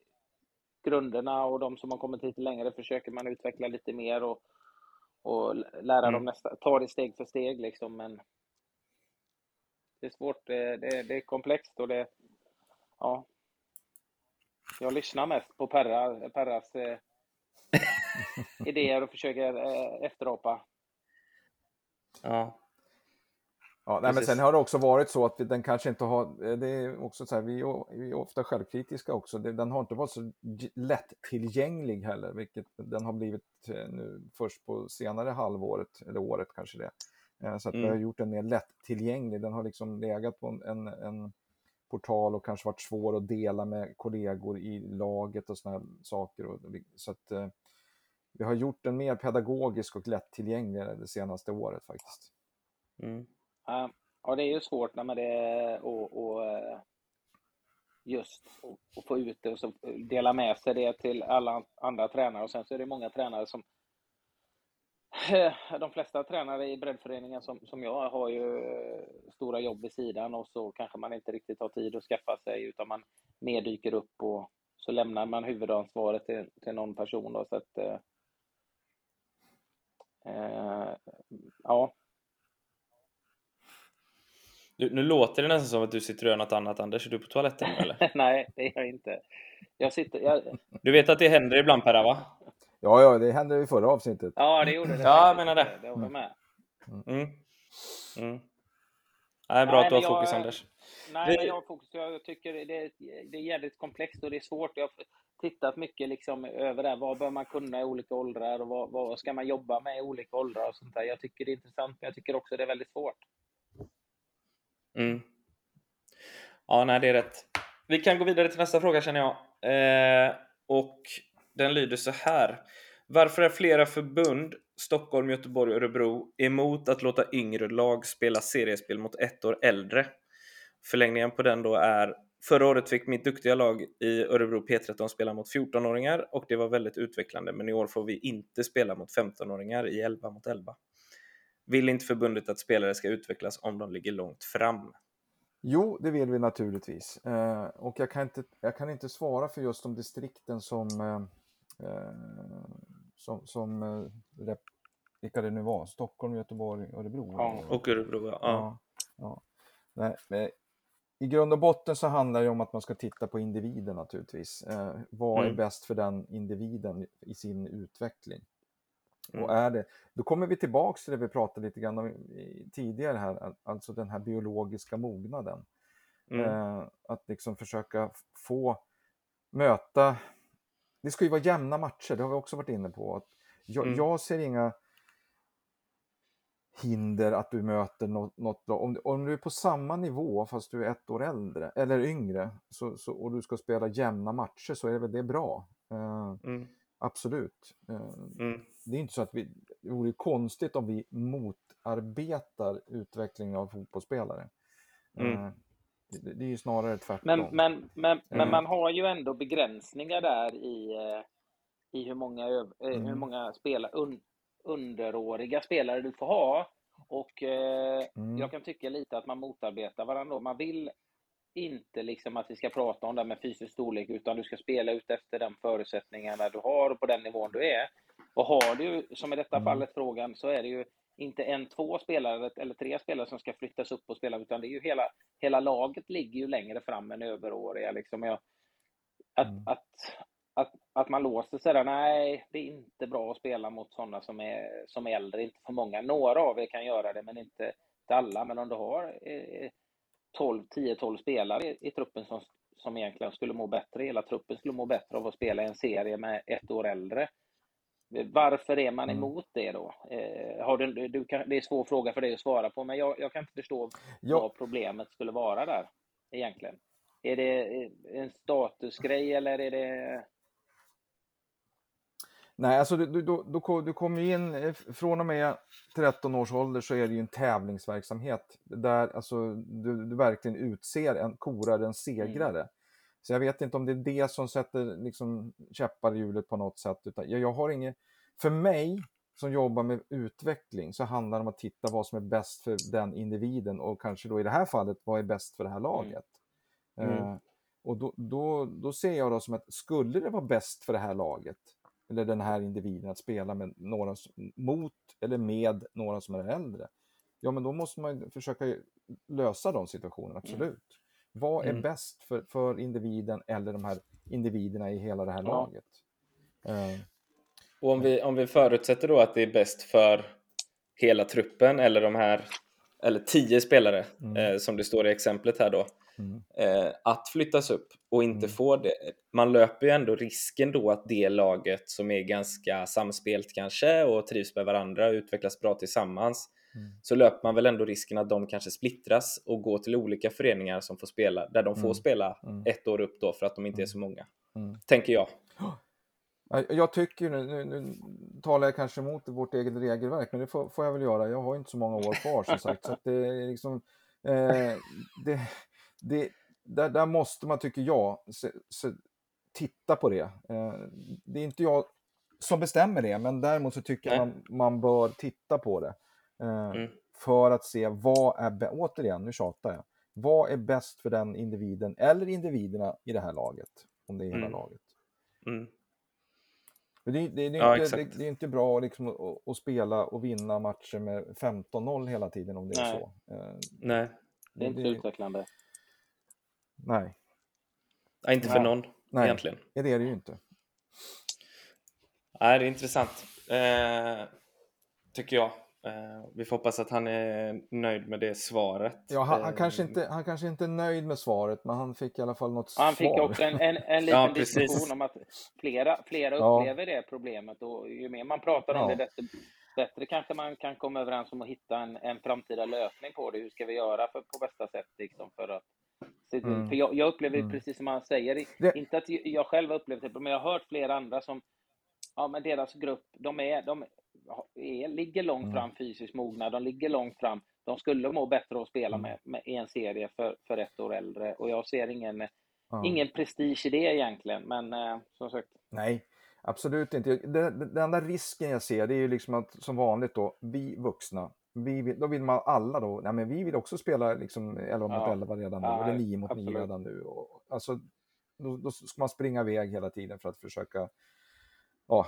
grunderna och de som har kommit lite längre försöker man utveckla lite mer och, och lära mm. dem nästa, ta det steg för steg liksom. Men det är svårt, det, det, det är komplext och det, ja. Jag lyssnar mest på Perra, Perras eh, idéer och försöker eh, efterapa. Ja. Ja, nej, men sen har det också varit så att den kanske inte har, eh, det är också så här, vi är, vi är ofta självkritiska också, den har inte varit så lättillgänglig heller, vilket den har blivit eh, nu först på senare halvåret, eller året kanske det. Så att mm. vi har gjort den mer lättillgänglig, den har liksom legat på en, en portal och kanske varit svår att dela med kollegor i laget och sådana saker. Och, så att eh, vi har gjort den mer pedagogisk och lättillgänglig det senaste året faktiskt. Mm. Ja, det är ju svårt när man det och, och eh, just att få ut det och så dela med sig det till alla andra tränare och sen så är det många tränare som eh, de flesta tränare i breddföreningen som, som jag har ju eh, stora jobb vid sidan och så kanske man inte riktigt har tid att skaffa sig utan man mer dyker upp och så lämnar man huvudansvaret till, till någon person. Då, så att, eh ja. Du, nu låter det nästan som att du sitter och gör något annat Anders. Är du på toaletten eller? Nej, det är jag inte. Jag sitter, jag... Du vet att det händer ibland Perra va? Ja, ja, det hände i förra avsnittet. Ja, det gjorde det. Ja, jag menar det. Det var med. Mm. Mm. Nej, bra nej, att du har fokus jag, Anders. Nej, det... men jag har fokus. Jag tycker det är, det är jävligt komplext och det är svårt. Jag har tittat mycket liksom över det. Vad bör man kunna i olika åldrar och vad, vad ska man jobba med i olika åldrar och sånt där. Jag tycker det är intressant, men jag tycker också det är väldigt svårt. Mm. Ja, nej, det är rätt. Vi kan gå vidare till nästa fråga känner jag. Eh, och den lyder så här. Varför är flera förbund, Stockholm, Göteborg och Örebro, emot att låta yngre lag spela seriespel mot ett år äldre? Förlängningen på den då är Förra året fick mitt duktiga lag i Örebro P13 spela mot 14-åringar och det var väldigt utvecklande, men i år får vi inte spela mot 15-åringar i 11 mot 11. Vill inte förbundet att spelare ska utvecklas om de ligger långt fram? Jo, det vill vi naturligtvis. Eh, och jag kan, inte, jag kan inte svara för just de distrikten som, eh, eh som, som eh, vilka det nu var, Stockholm, Göteborg, Örebro. Ja, och Örebro, ja. ja, ja. Nej, men I grund och botten så handlar det om att man ska titta på individen naturligtvis. Eh, vad mm. är bäst för den individen i sin utveckling? Mm. Och är det, då kommer vi tillbaks till det vi pratade lite grann om tidigare här, alltså den här biologiska mognaden. Mm. Eh, att liksom försöka få möta, det ska ju vara jämna matcher, det har vi också varit inne på. Att jag, mm. jag ser inga hinder att du möter något, något om, om du är på samma nivå fast du är ett år äldre eller yngre så, så, och du ska spela jämna matcher så är väl det bra. Uh, mm. Absolut. Uh, mm. Det är inte så att vi, det vore konstigt om vi motarbetar utvecklingen av fotbollsspelare. Mm. Uh, det, det, är ju snarare tvärtom. Men, men, men, men man har ju ändå begränsningar där i, i hur många, hur mm. många spelare, un, underåriga spelare du får ha. Och eh, mm. jag kan tycka lite att man motarbetar varandra. Man vill inte liksom att vi ska prata om det med fysisk storlek, utan du ska spela ut efter de förutsättningarna du har och på den nivån du är. Och har du, som i detta mm. fallet frågan, så är det ju inte en, två spelare eller tre spelare som ska flyttas upp och spela, utan det är ju hela, hela laget ligger ju längre fram än överåriga. Liksom. Jag, att, mm. att, att, att man låser sig där, nej, det är inte bra att spela mot sådana som är, som är äldre, inte för många. Några av er kan göra det, men inte, inte alla. Men om du har eh, 12, 10-12 spelare i, i, truppen som, som egentligen skulle må bättre, hela truppen skulle må bättre av att spela en serie med ett år äldre. Varför är man mm. emot det då? Eh, har du, du kan, det är en svår fråga för dig att svara på, men jag, jag kan inte förstå ja. vad problemet skulle vara där egentligen. Är det en statusgrej eller är det Nej, alltså du, du, du, du kommer in, eh, från och med 13 års ålder så är det ju en tävlingsverksamhet där alltså, du, du verkligen utser en korar en segrare. Mm. Så jag vet inte om det är det som sätter liksom, käppar i hjulet på något sätt. Utan jag, jag har inget, för mig som jobbar med utveckling så handlar det om att titta vad som är bäst för den individen och kanske då i det här fallet vad är bäst för det här mm. laget. Mm. Mm. och då, då, då ser jag då som att skulle det vara bäst för det här laget eller den här individen att spela med några mot eller med några som är äldre. Ja, men då måste man försöka lösa de situationerna, mm. absolut. Mm. Vad är mm. bäst för, för individen eller de här individerna i hela det här ja. laget? Uh, och om vi, om vi förutsätter då att det är bäst för hela truppen eller de här eller tio spelare mm. eh, som det står i exemplet här då mm. eh, att flyttas upp och inte mm. få det. Man löper ju ändå risken då att det laget som är ganska samspelt kanske och trivs med varandra och utvecklas bra tillsammans mm. så löper man väl ändå risken att de kanske splittras och går till olika föreningar som får spela där de får mm. spela mm. ett år upp då för att de inte är så många. Tänker jag. Jag tycker, nu, nu, talar jag kanske emot vårt eget regelverk, men det får, får, jag väl göra. Jag har inte så många år kvar som sagt. Så det är liksom, eh, det, det, där, där, måste man, tycker jag, se, se, titta på det. Eh, det är inte jag som bestämmer det, men däremot så tycker jag man, man bör titta på det. Eh, mm. För att se vad är, återigen, nu tjatar jag, vad är bäst för den individen eller individerna i det här laget, om det är hela mm. laget. Mm. Det, det, det, är ja, inte, det, är inte bra liksom att, att, spela och vinna matcher med 15-0 hela tiden om det Nej. är så. Eh, Nej. Det är inte utvecklande. Nej. Ja, inte för någon Nej. egentligen. Ja, det är det ju inte. Nej, det är intressant. Eh, tycker jag. Eh, vi får hoppas att han är nöjd med det svaret. Ja, han, han, kanske inte, han kanske inte är nöjd med svaret, men han fick i alla fall något han svar. Han fick också en, en, en liten ja, diskussion om att flera, flera upplever ja. det problemet och ju mer man pratar om ja. det, desto bättre kanske man kan komma överens om att hitta en, en framtida lösning på det. Hur ska vi göra för, på bästa sätt liksom, för att Mm. För jag, jag upplever mm. precis som han säger, det... inte att jag själv har upplevt det, men jag har hört flera andra som, ja men deras grupp, de är, de är, ligger långt mm. fram fysiskt mogna, de ligger långt fram. De skulle må bättre att spela mm. med, med en serie för, för ett år äldre och jag ser ingen, ingen prestige i det egentligen, men eh, som sagt. Nej, absolut inte. Det, den enda risken jag ser det är ju liksom att som vanligt då, vi vuxna, vi vill, då vill man alla då, nej men vi vill också spela liksom 11 mot 11 redan nu, ja, eller 9 mot absolut. 9 redan nu. Och, alltså, då, då, ska man springa iväg hela tiden för att försöka ja,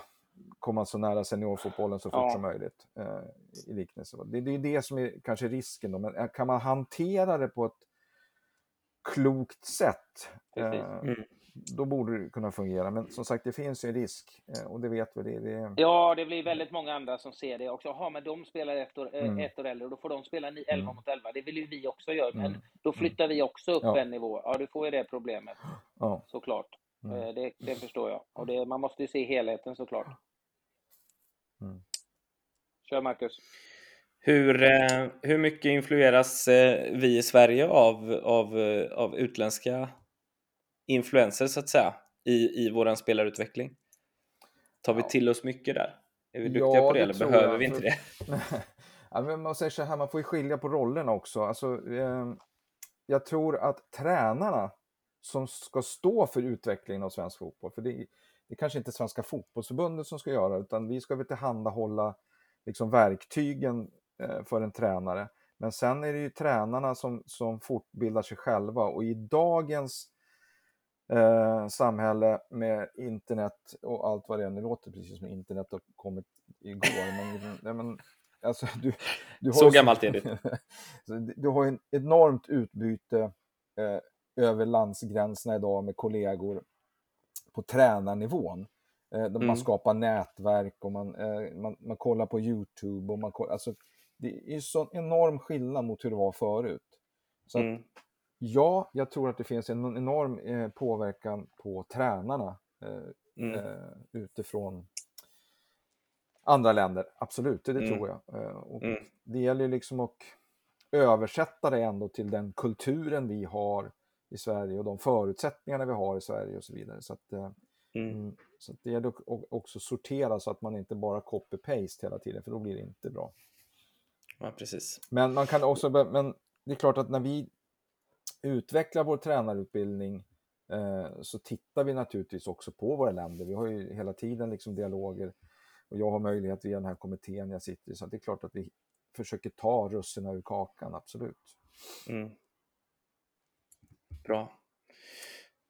komma så nära seniorfotbollen så fort ja. som möjligt. Eh, i liknelse. Det, det är det som är kanske risken då, men eh, kan man hantera det på ett klokt sätt, eh, mm då borde det kunna fungera. Men som sagt, det finns ju en risk eh, och det vet vi. Det, det... Ja, det blir väldigt många andra som ser det också. Ja, men de spelar ett år, eh, mm. ett år äldre och då får de spela 11 mm. mot 11. Det vill ju vi också göra, men mm. då flyttar vi också upp ja. en nivå. Ja, du får ju det problemet. Ja. Såklart. Mm. Eh, det, det förstår jag. Och det, man måste ju se helheten såklart. Mm. Kör Marcus. Hur, hur mycket influeras vi i Sverige av, av, av utländska influenser så att säga i, i våran spelarutveckling? Tar vi till oss mycket där? Är vi duktiga ja, på det, eller behöver jag. vi inte det? ja, men man säger så här, man får ju skilja på rollerna också. Alltså, eh, jag tror att tränarna som ska stå för utvecklingen av svensk fotboll, för det, det kanske inte Svenska fotbollsförbundet som ska göra, utan vi ska väl tillhandahålla liksom, verktygen eh, för en tränare. Men sen är det ju tränarna som, som fortbildar sig själva och i dagens eh, samhälle med internet och allt vad det är. Det låter precis som internet har kommit igår. Men, nej, men, alltså, du, du har så gammalt är det. du har ett enormt utbyte eh, över landsgränserna idag med kollegor på tränarnivån. Eh, mm. Man skapar nätverk och man, eh, man, man kollar på YouTube. Och man, alltså, det är så enorm skillnad mot hur det var förut. Så mm. Ja, jag tror att det finns en enorm eh, påverkan på tränarna eh, mm. eh, utifrån andra länder. Absolut, det, det mm. tror jag. Eh, och mm. Det gäller liksom att översätta det ändå till den kulturen vi har i Sverige och de förutsättningarna vi har i Sverige och så vidare. Så, att, eh, mm. mm. så att det gäller att också sortera så att man inte bara copy-paste hela tiden, för då blir det inte bra. Ja, precis. Men man kan också, men det är klart att när vi utvecklar vår tränarutbildning eh, så tittar vi naturligtvis också på våra länder. Vi har ju hela tiden liksom dialoger och jag har möjlighet via den här kommittén jag sitter i, så det är klart att vi försöker ta russinen ur kakan, absolut. Mm. Bra.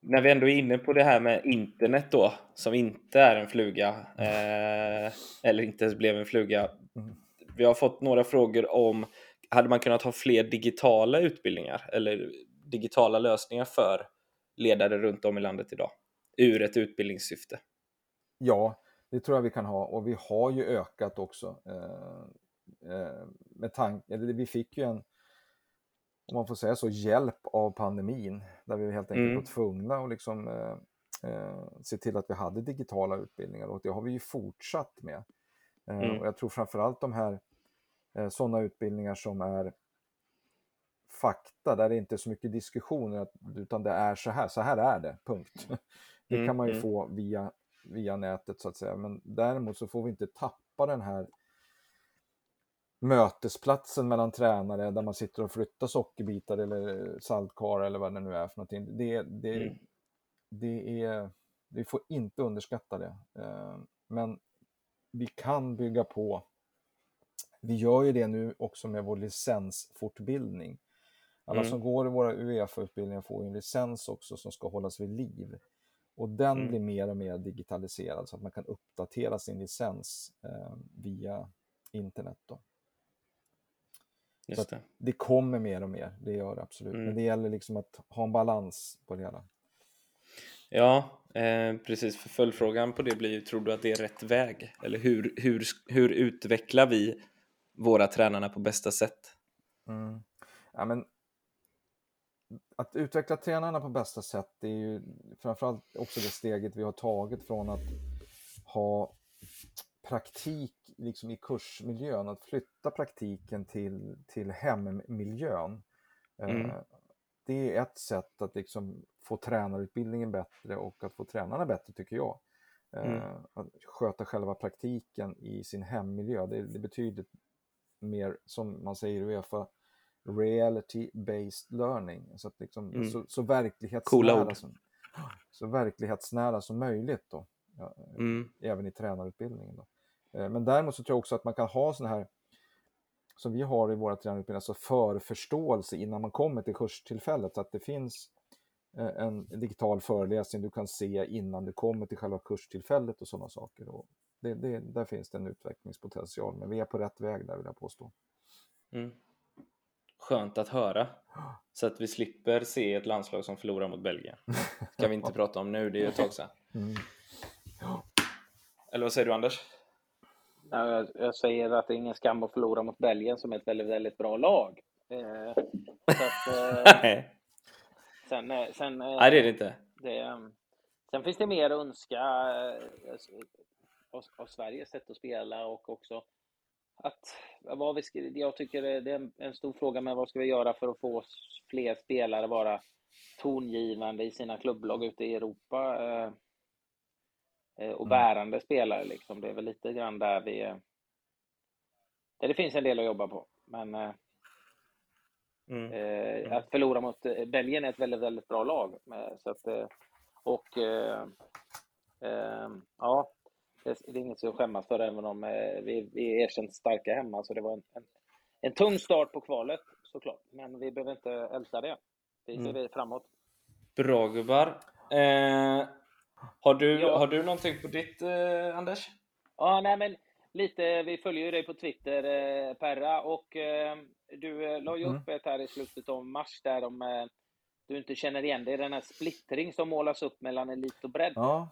När vi ändå är inne på det här med internet då, som inte är en fluga, eh, eller inte ens blev en fluga. Mm. Vi har fått några frågor om, hade man kunnat ha fler digitala utbildningar? Eller digitala lösningar för ledare runt om i landet idag ur ett utbildningssyfte? Ja, det tror jag vi kan ha och vi har ju ökat också. Eh, eh, med tanke, vi fick ju en, om man får säga så, hjälp av pandemin där vi helt enkelt mm. var tvungna att liksom, eh, eh, se till att vi hade digitala utbildningar och det har vi ju fortsatt med. Eh, mm. Och jag tror framförallt de här eh, sådana utbildningar som är fakta där det inte är så mycket diskussioner utan det är så här, så här är det, punkt. Det kan mm, man ju mm. få via, via nätet så att säga, men däremot så får vi inte tappa den här mötesplatsen mellan tränare där man sitter och flyttar sockerbitar eller saltkar eller vad det nu är för någonting. Det, det, mm. det är, vi får inte underskatta det. Eh, men vi kan bygga på. Vi gör ju det nu också med vår licensfortbildning. Alla mm. som går i våra Uefa-utbildningar får en licens också som ska hållas vid liv. Och den mm. blir mer och mer digitaliserad så att man kan uppdatera sin licens eh, via internet. Då. Just det. det kommer mer och mer, det gör det absolut. Mm. Men det gäller liksom att ha en balans på det hela. Ja, eh, precis. För följdfrågan på det blir ju, tror du att det är rätt väg? Eller hur, hur, hur utvecklar vi våra tränarna på bästa sätt? Mm. Ja, men att utveckla tränarna på bästa sätt det är ju framförallt också det steget vi har tagit från att ha praktik liksom i kursmiljön, att flytta praktiken till, till hemmiljön. Mm. Eh, det är ett sätt att liksom få tränarutbildningen bättre och att få tränarna bättre tycker jag. Eh, mm. Att sköta själva praktiken i sin hemmiljö, det, det betyder mer, som man säger i Uefa, reality-based learning. Så, att liksom, mm. så, så, verklighetsnära som, så verklighetsnära som möjligt då. Ja, mm. Även i tränarutbildningen. Då. Eh, men däremot så tror jag också att man kan ha sådana här som vi har i våra tränarutbildningar, alltså förförståelse innan man kommer till kurstillfället. Så att det finns eh, en digital föreläsning du kan se innan du kommer till själva kurstillfället och sådana saker. Och det, det, där finns det en utvecklingspotential, men vi är på rätt väg där vill jag påstå. Mm. Skönt att höra. Så att vi slipper se ett landslag som förlorar mot Belgien. Det kan vi inte prata om nu, det är ju ett tag sedan. Mm. Eller vad säger du Anders? Jag, jag säger att det är ingen skam att förlora mot Belgien som är ett väldigt, väldigt bra lag. Eh, att, eh, sen, eh, sen, eh, Nej, det är det inte. Det, sen finns det mer att önska av, av Sveriges sätt att spela och också att vad vi ska, jag tycker det är en, en stor fråga, men vad ska vi göra för att få fler spelare vara tongivande i sina klubblag ute i Europa? Eh, och mm. bärande spelare. Liksom. Det är väl lite grann där vi... Där det finns en del att jobba på. Men eh, mm. Eh, mm. att förlora mot Belgien är ett väldigt, väldigt bra lag. Så att, och eh, eh, ja, det är inget att skämmas för även om vi, vi erkänt starka hemma. Så det var en, en, en tung start på kvalet såklart. Men vi behöver inte älta det. Vi ser mm. framåt. Bra gubbar. Eh, har du, ja. har du någonting på ditt, eh, Anders? Ja, nej men lite, vi följer ju dig på Twitter, eh, Perra, och eh, du eh, la ju mm. upp ett här i slutet av mars där om eh, du inte känner igen dig, den här splittring som målas upp mellan elit och bredd. Ja.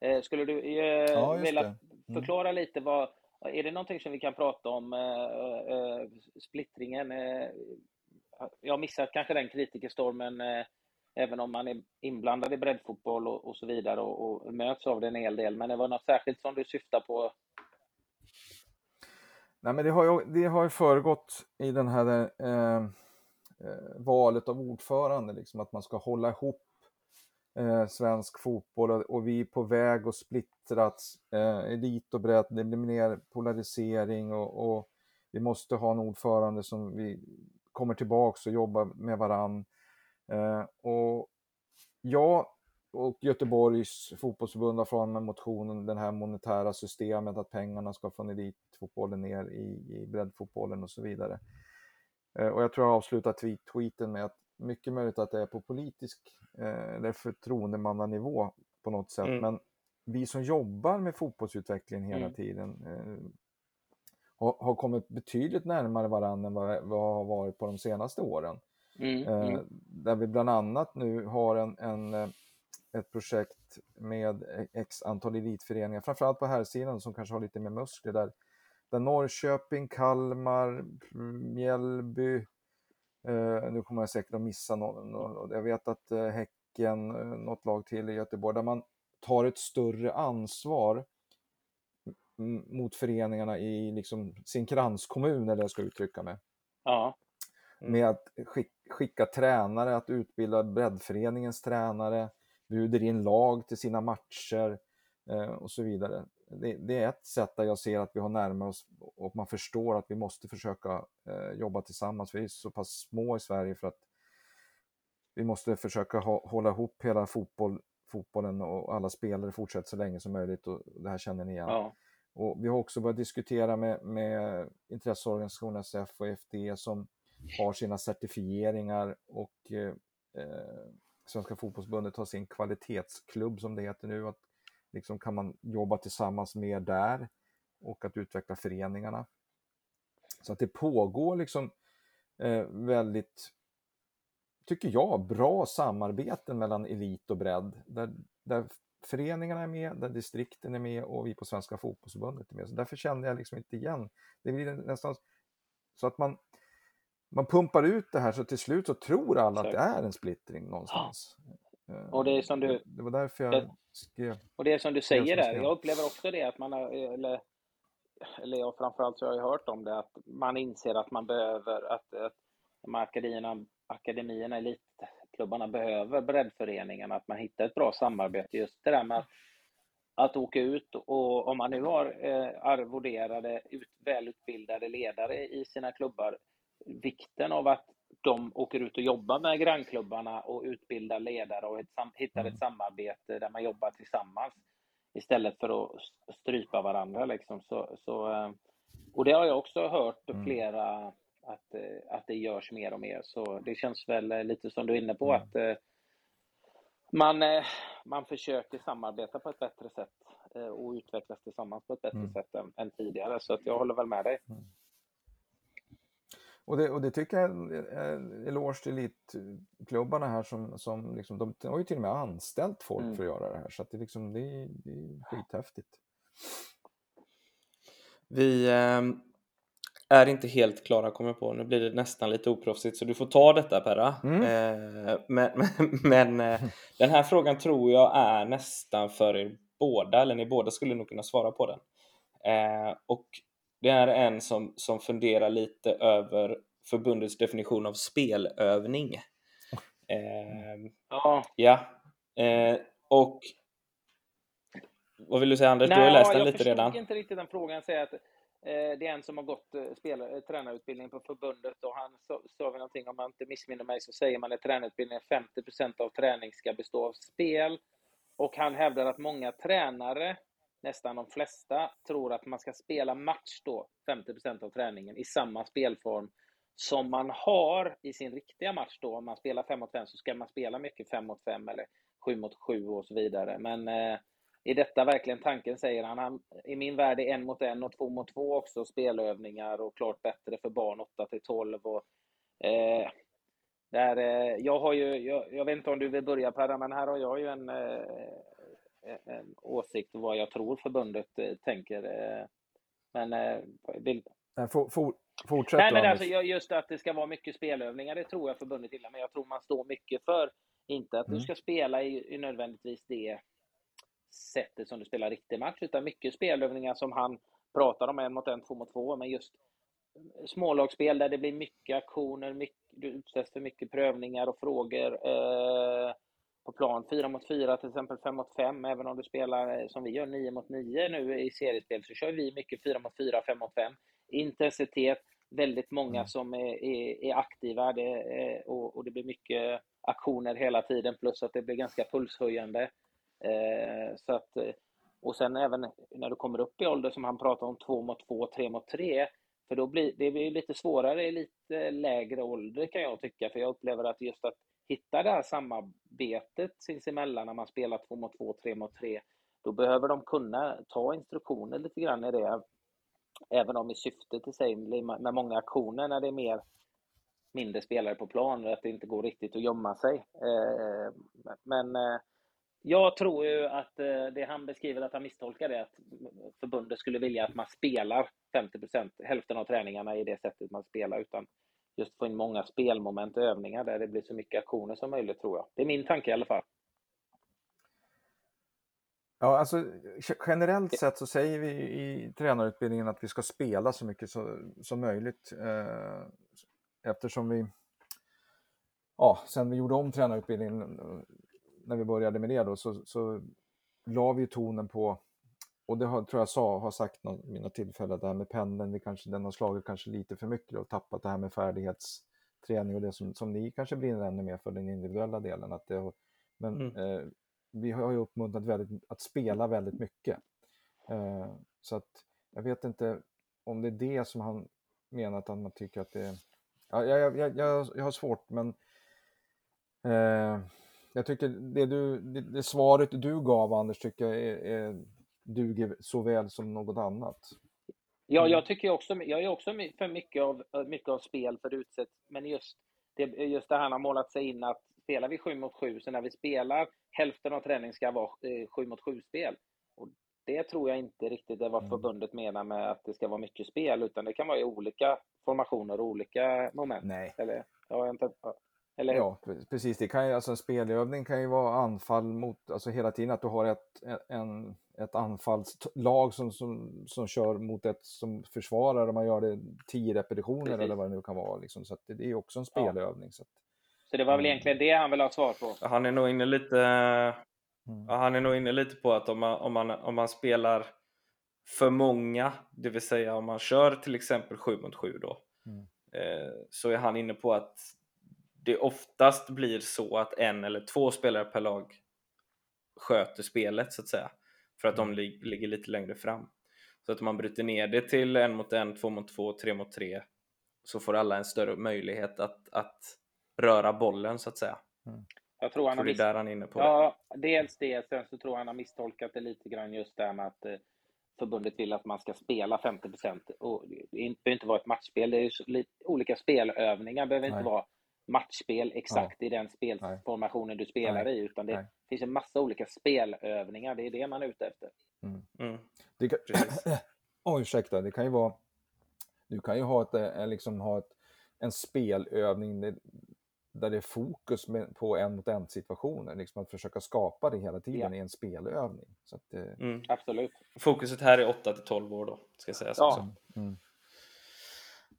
Eh, skulle du eh, ja, vilja mm. förklara lite vad, är det någonting som vi kan prata om, splittringen? jag har missat kanske den kritikerstormen även om man är inblandad i breddfotboll och, och så vidare och, och, möts av det en hel del. Men det var något särskilt som du syftar på? Nej, men det har ju, det har ju föregått i den här eh, eh, valet av ordförande, liksom, att man ska hålla ihop eh, svensk fotboll och, och, vi är på väg att splittras. Eh, elit och bredd, det blir mer polarisering och, och, vi måste ha en ordförande som vi kommer tillbaks och jobbar med varann. Eh, och jag och Göteborgs fotbollsförbund har fram med motionen, det här monetära systemet, att pengarna ska från elitfotbollen ner i, i breddfotbollen och så vidare. Eh, och jag tror jag avslutar tweet, tweeten med att mycket möjligt att det är på politisk eh, eller förtroendemannanivå på något sätt, mm. men vi som jobbar med fotbollsutveckling hela mm. tiden eh, har, har, kommit betydligt närmare varandra än vad, vad har varit på de senaste åren. Mm, eh, mm. Där vi bland annat nu har en, en, eh, ett projekt med x antal elitföreningar, framförallt på här sidan som kanske har lite mer muskler där, där Norrköping, Kalmar, Mjällby, eh, nu kommer jag säkert att missa någon, jag vet att eh, Häcken, eh, något lag till i Göteborg, där man tar ett större ansvar mot föreningarna i liksom sin kranskommun, eller jag ska uttrycka mig. Ja. Mm. Med att skicka tränare, att utbilda breddföreningens tränare, bjuder in lag till sina matcher eh, och så vidare. Det, det, är ett sätt där jag ser att vi har närmat oss och man förstår att vi måste försöka eh, jobba tillsammans. Vi är så pass små i Sverige för att vi måste försöka ha, hålla ihop hela fotboll, fotbollen och alla spelare fortsätter så länge som möjligt och det här känner ni igen. Ja. Och vi har också börjat diskutera med, med intresseorganisationen SF och FD som har sina certifieringar och eh, eh, Svenska fotbollsbundet har sin kvalitetsklubb som det heter nu. Att liksom kan man jobba tillsammans mer där och att utveckla föreningarna. Så att det pågår liksom eh, väldigt, tycker jag, bra samarbeten mellan elit och bredd. Där, där föreningarna är med, där distrikten är med och vi på Svenska fotbollsförbundet är med. Så därför kände jag liksom inte igen. Det blir nästan Så att man, man pumpar ut det här så till slut så tror alla att det är en splittring någonstans. Eh, och det är som du... Det var därför jag skrev... Och det är som du säger där, jag upplever också det att man har, eller, eller jag framförallt så har jag hört om det, att man inser att man behöver, att, att de akademierna, akademierna, elitklubbarna behöver breddföreningarna, att man hittar ett bra samarbete. Just det där med att, att åka ut och om man nu har eh, arvoderade, ut, välutbildade ledare i sina klubbar, vikten av att de åker ut och jobbar med grannklubbarna och utbildar ledare och ett, hittar ett mm. samarbete där man jobbar tillsammans istället för att strypa varandra. Liksom. Så, så, eh, och det har jag också hört mm. flera att, eh, att det görs mer och mer. Så det känns väl eh, lite som du är inne på mm. att man, man försöker samarbeta på ett bättre sätt och utvecklas tillsammans på ett bättre mm. sätt än, än, tidigare. Så att jag håller väl med dig. Och det, och det tycker jag är en eloge till elitklubbarna här som, som liksom, de har ju till och med anställt folk mm. för att göra det här så att det, liksom, det, är, det är skithäftigt. Vi eh, är inte helt klara kommer på, nu blir det nästan lite oproffsigt så du får ta detta Perra. Mm. Eh, men men eh, den här frågan tror jag är nästan för er båda, eller ni båda skulle nog kunna svara på den. Eh, och det är en som, som funderar lite över förbundets definition av spelövning. Eh, ja. ja. Eh, och vad vill du säga Anders? Nej, du har läst den lite redan. Jag förstod inte riktigt den frågan. Säger att eh, det är en som har gått eh, spel, eh, tränarutbildning på förbundet och han sa, vi någonting, om jag inte missminner mig, så säger man att tränarutbildningen 50% av träning ska bestå av spel. Och han hävdar att många tränare nästan de flesta tror att man ska spela match då, 50% av träningen, i samma spelform som man har i sin riktiga match då. Om man spelar 5 mot 5 så ska man spela mycket 5 mot 5 eller 7 mot 7 och så vidare. Men eh, är detta verkligen tanken, säger han. han. I min värld är en mot en och två mot två också spelövningar och klart bättre för barn 8 till 12. Och, eh, där, eh, jag, har ju, jag, jag, vet inte om du vill börja Perra, men här har jag ju en, eh, en åsikt vad jag tror förbundet eh, tänker. Eh, men eh, vill... For, for, fortsätt Nej, men alltså, just att det ska vara mycket spelövningar, det tror jag förbundet gillar. Men jag tror man står mycket för, inte att mm. du ska spela i, i nödvändigtvis det sättet som du spelar riktig match, utan mycket spelövningar som han pratar om, en mot en, två mot två, men just smålagsspel där det blir mycket aktioner, mycket, du utsätts för mycket prövningar och frågor. Eh, på plan. 4 mot 4 till exempel, 5 mot 5. Även om du spelar eh, som vi gör 9 mot 9 nu i seriespel så kör vi mycket 4 mot 4, 5 mot 5. Intensitet, väldigt många mm. som är, är, är aktiva det, är, och, och, det blir mycket aktioner hela tiden plus att det blir ganska pulshöjande. Eh, så att, eh, och sen även när du kommer upp i ålder som han pratar om 2 mot 2, 3 mot 3 för då blir det blir lite svårare i lite lägre ålder kan jag tycka, för jag upplever att just att hitta det här samarbetet sinsemellan när man spelar två mot två, tre mot tre, då behöver de kunna ta instruktioner lite grann i det. Även om i syftet i sig med många aktioner när det är mer mindre spelare på plan, att det inte går riktigt att gömma sig. Eh, men eh, jag tror ju att eh, det han beskriver, att han misstolkar det, att förbundet skulle vilja att man spelar 50 procent, hälften av träningarna i det sättet man spelar, utan just få in många spelmoment och övningar där det blir så mycket aktioner som möjligt tror jag. Det är min tanke i alla fall. Ja, alltså generellt sett så säger vi i tränarutbildningen att vi ska spela så mycket som, som möjligt eh, eftersom vi, ja, sen vi gjorde om tränarutbildningen när vi började med det då så, så la vi tonen på och det har, tror jag sa, har sagt någon, mina tillfällen, det här med pendeln, vi kanske, den har slagit kanske lite för mycket och tappat det här med färdighetsträning och det som, som ni kanske brinner ännu mer för den individuella delen. Att det, men mm. eh, vi har ju uppmuntrat väldigt, att spela väldigt mycket. Eh, så att jag vet inte om det är det som han menar att han tycker att det är... Ja, jag, jag, jag, jag har svårt men eh, jag tycker det, du, det, det, svaret du gav Anders tycker jag är, är duger så väl som något annat. Ja, mm. jag tycker också, jag är också för mycket av, mycket av spel för utsätt, men just det, just det här har målat sig in att spelar vi 7 mot 7, så när vi spelar, hälften av träningen ska vara 7 eh, mot 7-spel. det tror jag inte riktigt är vad mm. förbundet menar med att det ska vara mycket spel, utan det kan vara i olika formationer och olika moment. Nej. Eller, ja, inte, eller Ja, precis. Det kan ju, alltså en spelövning kan ju vara anfall mot, alltså hela tiden att du har ett, en, ett anfallslag som, som, som kör mot ett som försvarar och man gör det tio repetitioner precis. eller vad det nu kan vara. Liksom. Så det är också en spelövning. Ja. Så, att, så det var väl mm. egentligen det han vill ha svar på? Han är nog inne lite, mm. han är nog inne lite på att om man, om, man, om man spelar för många, det vill säga om man kör till exempel 7 mot 7 då, mm. eh, så är han inne på att det oftast blir så att en eller två spelare per lag sköter spelet så att säga. För att de mm. lig ligger lite längre fram. Så att om man bryter ner det till en mot en, två mot två, tre mot tre så får alla en större möjlighet att, att röra bollen så att säga. Mm. Jag tror han tror har det är där han är inne på ja, det. Dels det, sen så tror jag han har misstolkat det lite grann just där med att eh, förbundet vill att man ska spela 50 och det behöver inte vara ett matchspel, det är ju olika spelövningar, det behöver Nej. inte vara matchspel exakt ja. i den spelformationen du spelar Nej. i, utan det Nej. finns en massa olika spelövningar. Det är det man är ute efter. Mm. Mm. Det kan, oh, ursäkta, det kan ju vara... Du kan ju ha, ett, eh, liksom ha ett, en spelövning där det är fokus med, på en mot en situationer, liksom att försöka skapa det hela tiden ja. i en spelövning. Så att, mm. Absolut. Fokuset här är 8 till 12 år då, ska sägas. Ja. Mm.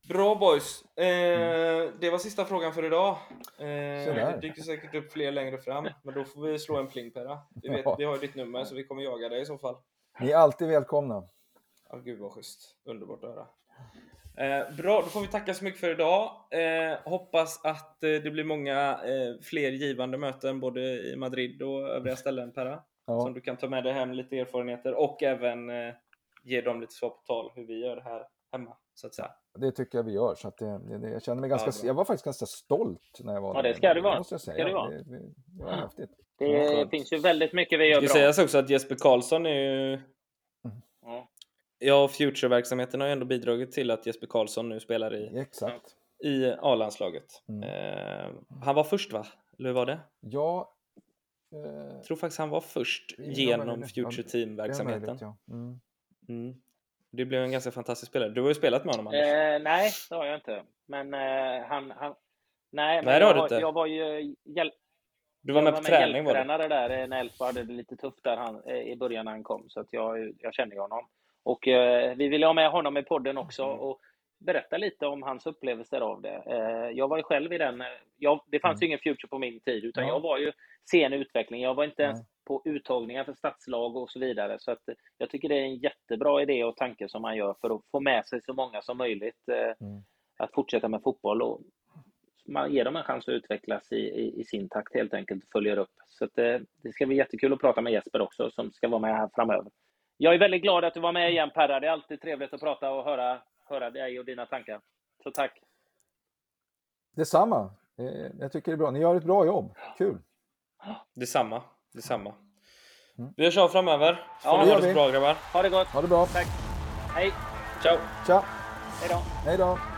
Bra boys! Eh, mm. Det var sista frågan för idag. Eh, det dyker säkert upp fler längre fram, men då får vi slå en pling Perra. Vi, vet, ja. vi har ditt nummer så vi kommer jaga dig i så fall. Ni är alltid välkomna. Ja, gud vad schysst. Underbart att höra. Eh, bra, då får vi tacka så mycket för idag. Eh, hoppas att eh, det blir många eh, fler givande möten både i Madrid och övriga ställen Perra. Ja. Som du kan ta med dig hem lite erfarenheter och även eh, ge dem lite svar på tal hur vi gör här hemma. Så att säga. Det tycker jag vi gör. Så att det, det, jag känner mig ganska, ja, jag var faktiskt ganska stolt när jag var Ja, det ska du vara. Måste jag säga. Ska det, vara. det, det, det var häftigt. Det finns ju väldigt mycket vi gör bra. Det ska sägas också att Jesper Karlsson är ju... Mm. Ja, Future-verksamheten har ju ändå bidragit till att Jesper Karlsson nu spelar i, Exakt. i A-landslaget. Mm. Eh, han var först va? Eller hur var det? Ja. Eh, jag tror faktiskt han var först genom Future Team-verksamheten. Ja. Mm. Mm. Det blev en ganska fantastisk spelare. Du har ju spelat med honom Anders. Eh, nej, det har jag inte. Men eh, han, han... Nej, men jag, inte. jag var ju hjälp... Du var med på träning var du? där när Elfsborg hade det lite tufft där han, eh, i början när han kom. Så att jag, jag känner honom. Och eh, vi ville ha med honom i podden också mm. och berätta lite om hans upplevelser av det. Eh, jag var ju själv i den... Eh, jag, det fanns mm. ju ingen Future på min tid, utan ja. jag var ju sen utveckling. Jag var inte ens på uttagningar för stadslag och så vidare. Så att jag tycker det är en jättebra idé och tanke som man gör för att få med sig så många som möjligt eh, mm. att fortsätta med fotboll. Och man ger dem en chans att utvecklas i, i, i sin takt helt enkelt och följer upp. Så att, eh, det ska bli jättekul att prata med Jesper också som ska vara med här framöver. Jag är väldigt glad att du var med igen Perra. Det är alltid trevligt att prata och höra, höra dig och dina tankar. Så tack! Detsamma! Eh, jag tycker det är bra. Ni gör ett bra jobb. Kul! Detsamma! Detsamma. Mm. Vi av framöver. Så ja, ni ha det så bra grabbar. Ha det gott. Ha det bra. Tack. Hej. Ciao. Ciao. Hej då. Hej då.